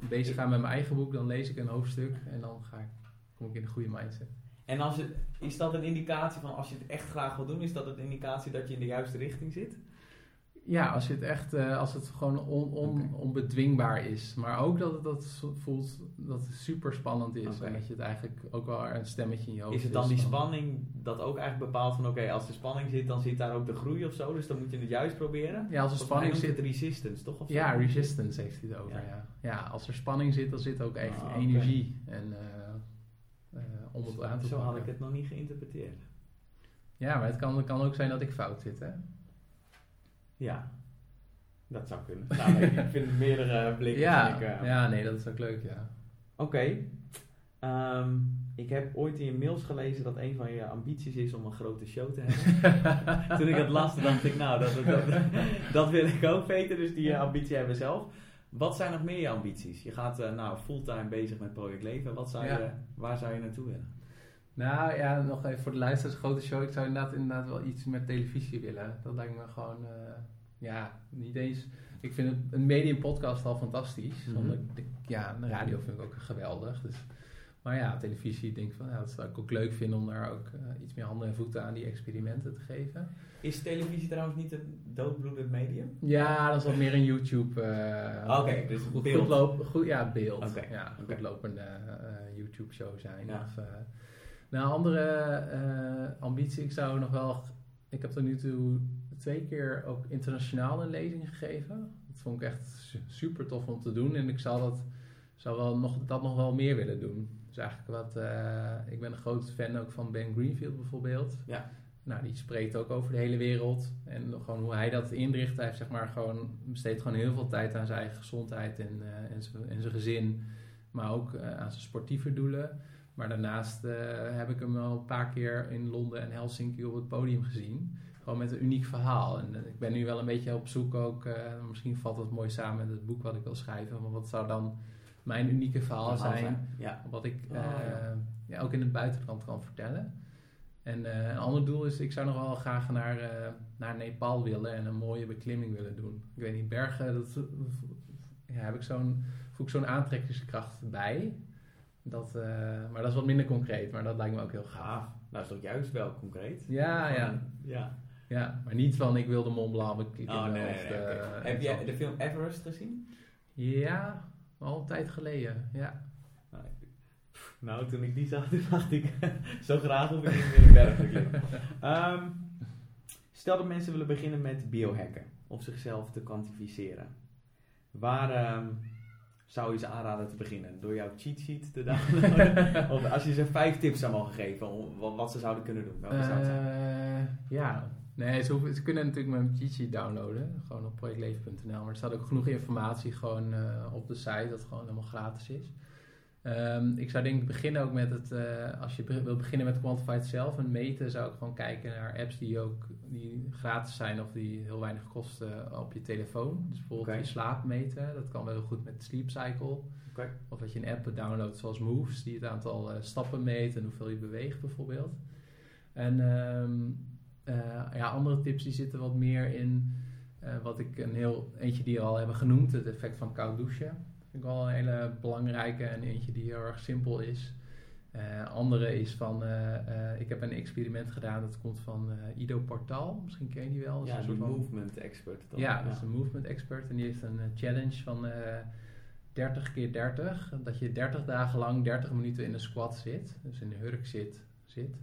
bezig ga met mijn eigen boek, dan lees ik een hoofdstuk en dan ga ik, kom ik in de goede mindset.
En als het, is dat een indicatie van als je het echt graag wil doen, is dat een indicatie dat je in de juiste richting zit?
Ja, als je het echt, uh, als het gewoon on, on, onbedwingbaar is. Maar ook dat het dat voelt dat het super spannend is. Okay. En dat je het eigenlijk ook wel een stemmetje in je hoofd
is. het dan die spanning dat ook eigenlijk bepaalt van oké, als er spanning zit, dan zit daar ook de groei of zo. Dus dan moet je het juist proberen.
Ja, als er spanning zit.
resistance, toch? Of
ja, resistance heeft hij het over. Ja. ja. Ja. als er spanning zit, dan zit ook echt ah, energie. En uh, uh, om het aan te
Zo had ik het nog niet geïnterpreteerd.
Ja, maar het kan, het kan ook zijn dat ik fout zit, hè?
Ja, dat zou kunnen. nou, ik vind meerdere blikken.
Ja, ik, uh, ja, nee, dat is ook leuk, ja.
Oké. Okay. Um, ik heb ooit in je mails gelezen dat een van je ambities is om een grote show te hebben. Toen ik het las, dacht ik, nou, dat, dat, dat, wil ik ook weten. Dus die ambitie hebben we zelf. Wat zijn nog meer je ambities? Je gaat uh, nou fulltime bezig met Project Leven. Wat zou je, waar zou je naartoe willen?
Nou ja, nog even voor de luisteraars, grote show. Ik zou inderdaad, inderdaad wel iets met televisie willen. Dat lijkt me gewoon, uh, ja, niet eens. Ik vind het, een medium podcast al fantastisch. Mm -hmm. ja, de radio vind ik ook geweldig. Dus, maar ja, televisie denk ik van, ja, dat zou ik ook leuk vinden om daar ook uh, iets meer handen en voeten aan die experimenten te geven.
Is televisie trouwens niet een doodbloedend medium?
Ja, dat is wat meer een YouTube.
Uh, Oké, okay, dus
goed, beeld. Goed loop, goed, ja, beeld. Okay. Ja, goed okay. lopende YouTube show zijn. Ja. Of, nou, andere uh, ambitie, ik zou nog wel. Ik heb tot nu toe twee keer ook internationaal een lezing gegeven. Dat vond ik echt su- super tof om te doen. En ik zal dat, zou wel nog, dat nog wel meer willen doen. Dus eigenlijk wat... eh, ik ben een groot fan ook van Ben Greenfield bijvoorbeeld.
Ja.
Nou, die spreekt ook over de hele wereld. En gewoon hoe hij dat inricht. Hij heeft zeg maar gewoon, besteedt gewoon heel veel tijd aan zijn eigen gezondheid en, eh, en, zijn, en zijn gezin. Maar ook aan zijn sportieve doelen. Maar daarnaast eh, heb ik hem wel een paar keer in Londen en Helsinki op het podium gezien. Gewoon met een uniek verhaal. En eh, ik ben nu wel een beetje op zoek ook. eh, misschien valt het mooi samen met het boek wat ik wil schrijven. Maar wat zou dan mijn unieke verhaal zijn?
Ja.
Wat ik
Oh, ja.
ja, ook in het buitenland kan vertellen. En een ander doel is, ik zou nog wel graag naar, naar Nepal willen en een mooie beklimming willen doen. Ik weet niet, bergen, dat, ja, heb ik zo'n, voel ik zo'n aantrekkingskracht bij. Dat, eh, maar dat is wat minder concreet, maar dat lijkt me ook heel gaaf.
Gaaf. Nou, is toch juist wel concreet?
Ja, ja.
Ja.
Ja, maar niet van ik wil de Mont Blanc beklimmen.
Oh, nee, nee,
of.
Heb jij de film Everest gezien?
Ja, al een tijd geleden, ja.
Nou, toen ik die zag, dacht ik, zo graag hoef ik niet meer een berg te klimmen. Ehm, stel dat mensen willen beginnen met biohacken, of zichzelf te kwantificeren. Waar ehm, zou je ze aanraden te beginnen? Door jouw cheat sheet te downloaden? of als je ze vijf tips zou mogen geven, om, wat, wat ze zouden kunnen doen? Welke zou het zijn?
Eh, ja, nee, ze, hoeven- ze kunnen natuurlijk mijn cheat sheet downloaden, gewoon op projectleven.nl. Maar er staat ook genoeg informatie gewoon eh, op de site, dat gewoon helemaal gratis is. Ehm, ik zou denk ik beginnen ook met het, eh, als je be- wil beginnen met Quantified zelf en meten, zou ik gewoon kijken naar apps die ook die gratis zijn of die heel weinig kosten op je telefoon. Dus bijvoorbeeld je slaap meten, dat kan wel heel goed met Sleep Cycle. Of dat je een app downloadt zoals Moves, die het aantal eh, stappen meet en hoeveel je beweegt bijvoorbeeld. En ehm, eh, ja, andere tips die zitten wat meer in eh, wat ik een heel, eentje die we al hebben genoemd, het effect van koud douchen. Vind ik wel een hele belangrijke en eentje die heel erg simpel is. Eh, andere is van, eh, eh, ik heb een experiment gedaan, dat komt van Ido Portal, misschien ken je die wel.
Ja,
een soort van-
movement expert. dan.
ja, dat is een movement expert en die heeft een challenge van eh 30 keer 30. Dat je 30 dagen lang 30 minuten in een squat zit, dus in de hurk zit. zit.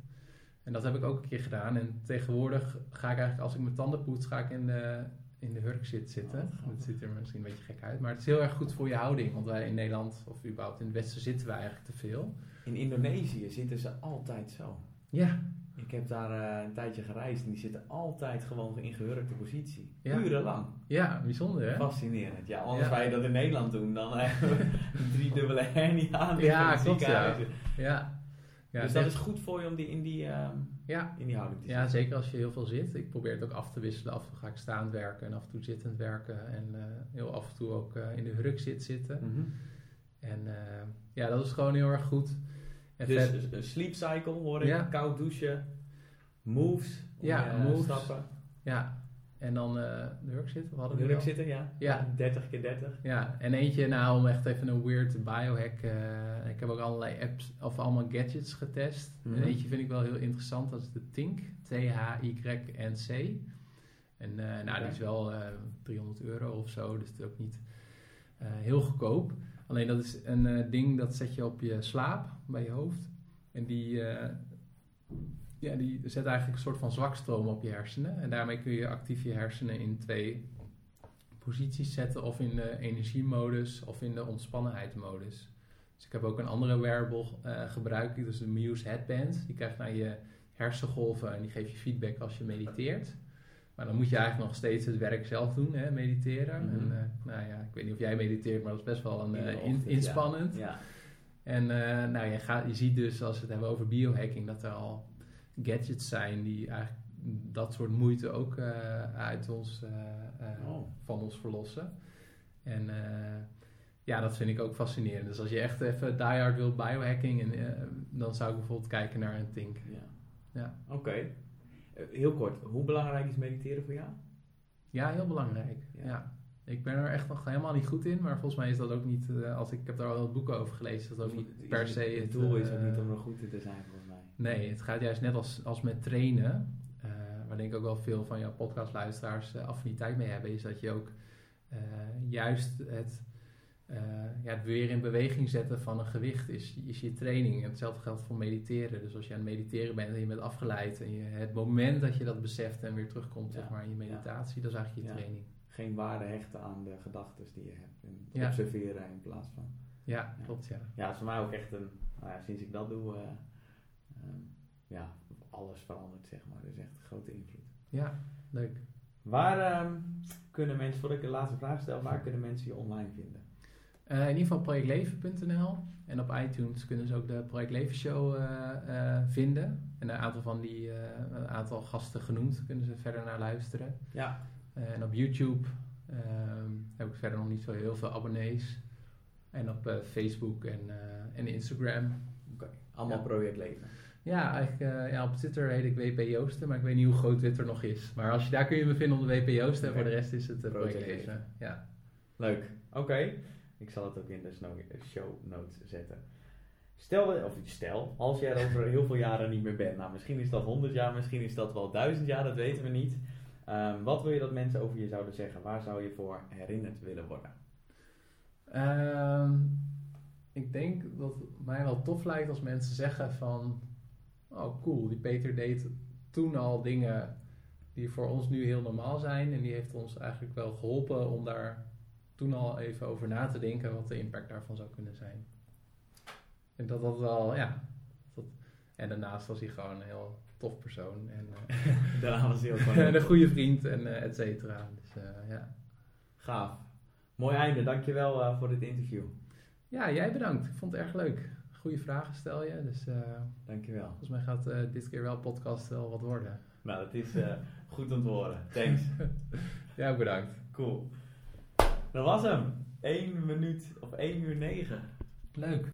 En dat heb ik ook een keer gedaan. En tegenwoordig ga ik eigenlijk, als ik mijn tanden poets, ga ik in de, in de hurk zit zitten.
Oh,
dat ziet er misschien een beetje gek uit, maar het is heel erg goed voor je houding. Want wij in Nederland, of überhaupt in het Westen, zitten wij eigenlijk te veel.
In Indonesië zitten ze altijd zo.
Ja,
Ik heb daar eh, een tijdje gereisd en die zitten altijd gewoon in gehurkte positie.
Ja.
Urenlang.
ja bijzonder hè?
Fascinerend. Ja, anders
Ja.
wij dat in Nederland doen, dan hebben we een driedubbele hernia aan
Ja, klopt, ja. Ja. ja
dus
dit-
dat is goed voor je om die in die, ehm,
ja,
in die houding te
Ja, zeker als je heel veel zit. Ik probeer het ook af te wisselen. Af en toe ga ik staand werken en af en toe zittend werken. En eh, heel af en toe ook eh, in de hurk zit zitten.
Mhm.
En eh, ja, dat is gewoon heel erg goed. En
Dus
vet-
een sleep cycle hoor ik,
Ja.
koud douchen, moves, om
Ja, moves.
stappen.
ja, en dan eh, de hurk zitten. We hadden
De
we al?
zitten, ja.
Ja.
30 keer 30.
Ja, en eentje nou om echt even een weird biohack. eh, ik heb ook allerlei apps of allemaal gadgets getest.
Mhm.
En eentje vind ik wel heel interessant. Dat is de Tink. T-H-Y-N-C. En eh, nou, die is wel eh 300 euro of zo. Dus het is ook niet eh, heel goedkoop. Alleen dat is een eh, ding dat zet je op je slaap bij je hoofd. En die, eh, ja, die zet eigenlijk een soort van zwakstroom op je hersenen. En daarmee kun je actief je hersenen in twee posities zetten. Of in de energiemodus of in de ontspannenheidsmodus. Dus ik heb ook een andere wearable eh gebruikt. Dus de Muse Headband. Die krijgt naar je hersengolven en die geeft je feedback als je mediteert. Maar dan moet je eigenlijk nog steeds het werk zelf doen, hè, mediteren.
Mhm.
En, eh, nou ja, ik weet niet of jij mediteert, maar dat is best wel een, eh, in-
ochtend, ja.
inspannend.
Ja.
En nou, je, gaat, je ziet dus, als we het hebben over biohacking, dat er al gadgets zijn die eigenlijk dat soort moeite ook eh, uit ons, eh, eh,
Oh.
van ons verlossen. En ja, dat vind ik ook fascinerend. Dus als je echt even diehard wilt biohacking, en, dan zou ik bijvoorbeeld kijken naar een Tink.
Ja.
Ja.
Oké. Heel kort, hoe belangrijk is mediteren voor jou?
Ja, heel belangrijk.
Ja.
Ja. Ik ben er echt nog helemaal niet goed in, maar volgens mij is dat ook niet, eh, als ik, ik heb daar al wat boeken over gelezen, dat ook niet per se
Het doel is ook
eh,
niet om er goed in te zijn, volgens mij.
Nee, het gaat juist net als, als met trainen, eh, waar denk ik ook wel veel van jouw podcastluisteraars affiniteit mee hebben, is dat je ook juist het, ja, het weer in beweging zetten van een gewicht is, is je training. En hetzelfde geldt voor mediteren. Dus als je aan het mediteren bent en je bent afgeleid en je, het moment dat je dat beseft en weer terugkomt
Ja.
zeg maar, in je meditatie, dat is eigenlijk je training.
Geen waarde hechten aan de gedachten die je hebt. En
Ja.
observeren in plaats van.
Ja,
Ja.
klopt ja.
Ja, het is voor mij ook echt een. Nou ja, sinds ik dat doe, eh, ehm, ja, alles verandert, zeg maar. Dus echt een grote invloed.
Ja, leuk.
Waar ehm, kunnen mensen, voordat ik de laatste vraag stel, waar kunnen mensen je online vinden?
Eh, in ieder geval projectleven.nl. En op iTunes kunnen ze ook de Project Leven Show eh, vinden. En een aantal van die een aantal gasten genoemd kunnen ze verder naar luisteren.
Ja,
en op YouTube ehm, heb ik verder nog niet zo heel veel abonnees. En op eh, Facebook en, eh, en Instagram.
oké. Allemaal
Ja.
project leven.
Ja, eigenlijk eh, ja, op Twitter heet ik WP Joosten, maar ik weet niet hoe groot Twitter nog is. Maar als je, daar kun je me vinden onder WP Joosten en voor de rest is het uh,
Project
Project
Leven.
Leven. Ja.
Leuk. Oké. Ik zal het ook in de show notes zetten. Stel, of stel, als jij er over heel veel jaren niet meer bent. Nou, misschien is dat 100 jaar, misschien is dat wel 1000 jaar, dat weten we niet. Ehm, wat wil je dat mensen over je zouden zeggen? Waar zou je voor herinnerd willen worden?
Ehm, ik denk dat het mij wel tof lijkt als mensen zeggen van... Oh cool, die Peter deed toen al dingen die voor ons nu heel normaal zijn. En die heeft ons eigenlijk wel geholpen om daar toen al even over na te denken wat de impact daarvan zou kunnen zijn. En dat dat wel, ja. Dat, en daarnaast was hij gewoon heel tof persoon. En, eh,
Daarna was hij ook gewoon
en een goede vriend en eh, et cetera. Dus eh, ja.
gaaf. Mooi einde, dankjewel voor dit interview.
ja, jij bedankt. Ik vond het erg leuk. Goede vragen stel je. Dus
Dankjewel.
volgens mij gaat dit keer wel podcast wel wat worden.
Nou, dat is goed om te horen. Thanks.
Ja, bedankt.
Cool. Dat was hem. 1 minuut of 1 uur 9.
Leuk.